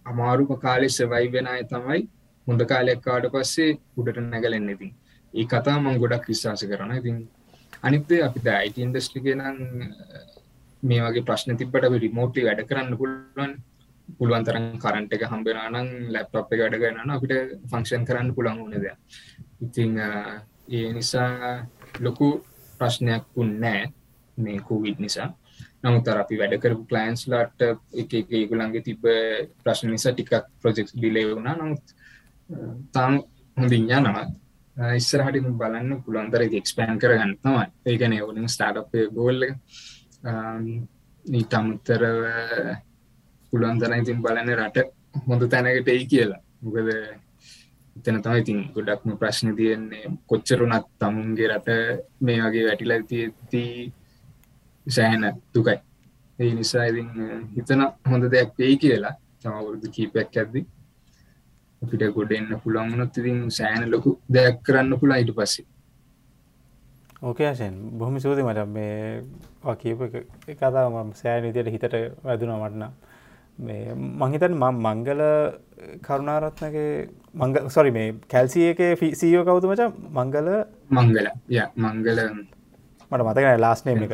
අමාරුම කාලෙ සවයි වෙන අය තමයි හොඳ කාලෙක්කාට පස්සේ උඩට නැගලෙන්න. ඉතින් ඒ කතා මං ගොඩක් විශ්වාස කරන ඉතින් අනිත්තේ අපි අයිට ඉන්ඩස්ට්‍රික නම් මේ වගේ ප්‍රශ්න තිබට රිමෝට්ලි වැඩ කරන්න පුළුවන්. පුළුවන්තරන් කරන්ට එක හම්බෙනනම් ලැප්ටොප් එක වැඩගන්න අපිට ෆංක්ෂන් කරන්න පුළන් ඕනද ඉතිං ඒ නිසා ලොකු ප්‍රශ්නයක් වුන්නෑ මේ කෝවිඩ් නිසා. නමුතර අපි වැඩ කරපු කලයින්ස් ලාට එක ඒගුලන්ගේ තිබ ප්‍රශ්න නිසා ටිකක් ප්‍රජෙක්් ඩිලේ වුණා. නමුත් තාම හොඳින් යනවා. ඉස්සරහට බලන්න පුළන්තර එක්ස්පෑන් කරගන්න තමයි. ඒකන ඕනින් ස්ටාට් ගෝල්ල නීත අමුත්තරව පුළුවන්තර ඉතින් බලන්න රට හොඳ තැනකට එයි කියලා. මොකද එතන තමයි ඉතින් ගොඩක්ම ප්‍රශ්න තියෙන්නේ. කොච්චරුනත් තමුන්ගේ රට මේ වගේ වැටිල තියති සෑහන දුකයි. ඒ නිසා ඉතින් හිතන හොඳ දෙයක් වෙයි කියලා තමවුරුදු කීපයක් ඇද්දි අපිට ගොඩ එන්න පුළන්ගනොත් ඉතින් සෑන ලොකු දෙයක් කරන්න පුළා ඉට පස්සේ. ඕකේෂෙන් බොහොම සූති මට මේ කියප කතාව සෑන විදියට හිතට වැදුනා මටනම් මංහිතන් මංගල කරුණාරත්නගේ මංග සොරි මේ කැල්සිය එක ෆිසියෝ කවුතු මච? මංගල? මංගල. ය මංගල මට මතකන ලාස්නේම එක.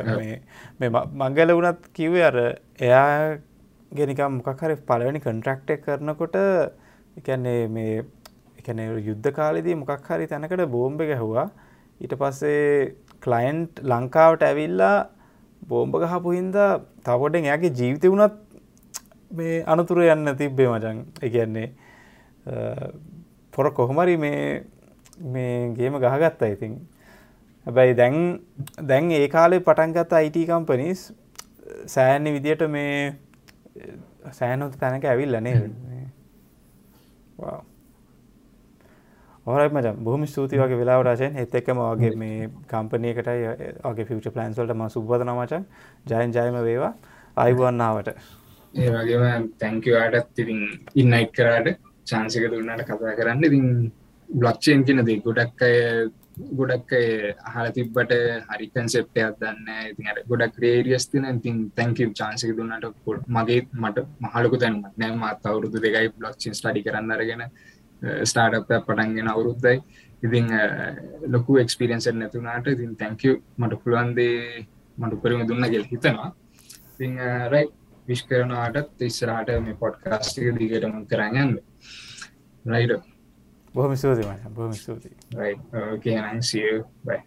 මේ මංගල වුණත් කිවේ අර එයා ගෙනිකම් මොකක් හරි පලවෙනි කන්ට්‍රක්ටක් කරනකොට එකන්නේ මේ එකන යුද්ධ කාලෙදී මොකක් හරි තැනකට බෝම්බ ගැහවා. ඊට පස්සේ කලයින්ට් ලංකාවට ඇවිල්ලා බෝම්භ ගහපු හින්දා තවොඩෙන් එයාගේ ජීවිත වුණත් මේ අනතුර යන්න තිබ්බේ මචන් එකන්නේ පොර කොහොමරි මේ මේ ගේම ගහගත්තා ඉතින් හැබැයි දැන් දැන් ඒ කාලේ පටන්ගත් අයිට කම්පනිස් සෑන්නේ විදියට මේ සෑනොත් තැනක ඇවිල්ලනේ හොරයි මච. බොහම ස්තුති වගේ වෙලාවටශයෙන් එත් එක්කම වගේ මේ කම්පනයකටයි වගේ ෆිච ප්ලන්ස්වලට ම සුබද නමචන් ජයන් ජයම වේවා. අයිවන්නාවට ඒ වගේම තැංකවාටත් ඉතින් ඉන්නයිට් කරාට චාන්සික දුන්නට කතා කරන්න. ඉතින් බ්ලොක්්චයෙන් කෙනද ගොඩක් අය ගොඩක් අහල තිබ්බට හරි කන්සෙප්ටයක් දන්න ඉතින් ගොඩක් රේරියස් තින ඉතින් තැංකව චාන්සික දුන්නට මගේ මට මහලකු තැනමත් නෑම අත් අවුරුදු දෙකයි බ්ලොක්්චින් ස්ටඩි කරන්න අරගෙන ස්ටාර්ටප් පටන්ගෙන අවුරුද්දයි. ඉතිං ලොකු එක්ස්පිරියන්ස නැතුනාට ඉතින් තැංකව මට පුළුවන්දේ මට උපරිම දුන්න ගෙල් හිතනවා. ඉතිං රයි විශ් කරනවාටත් ඉස්සරහට මේ පොඩ්කාස්ටික දිගටම කරගන්න රයිඩ බොහම ස්තුති බොහම ස්තුති රයි කියනන් සිය බයි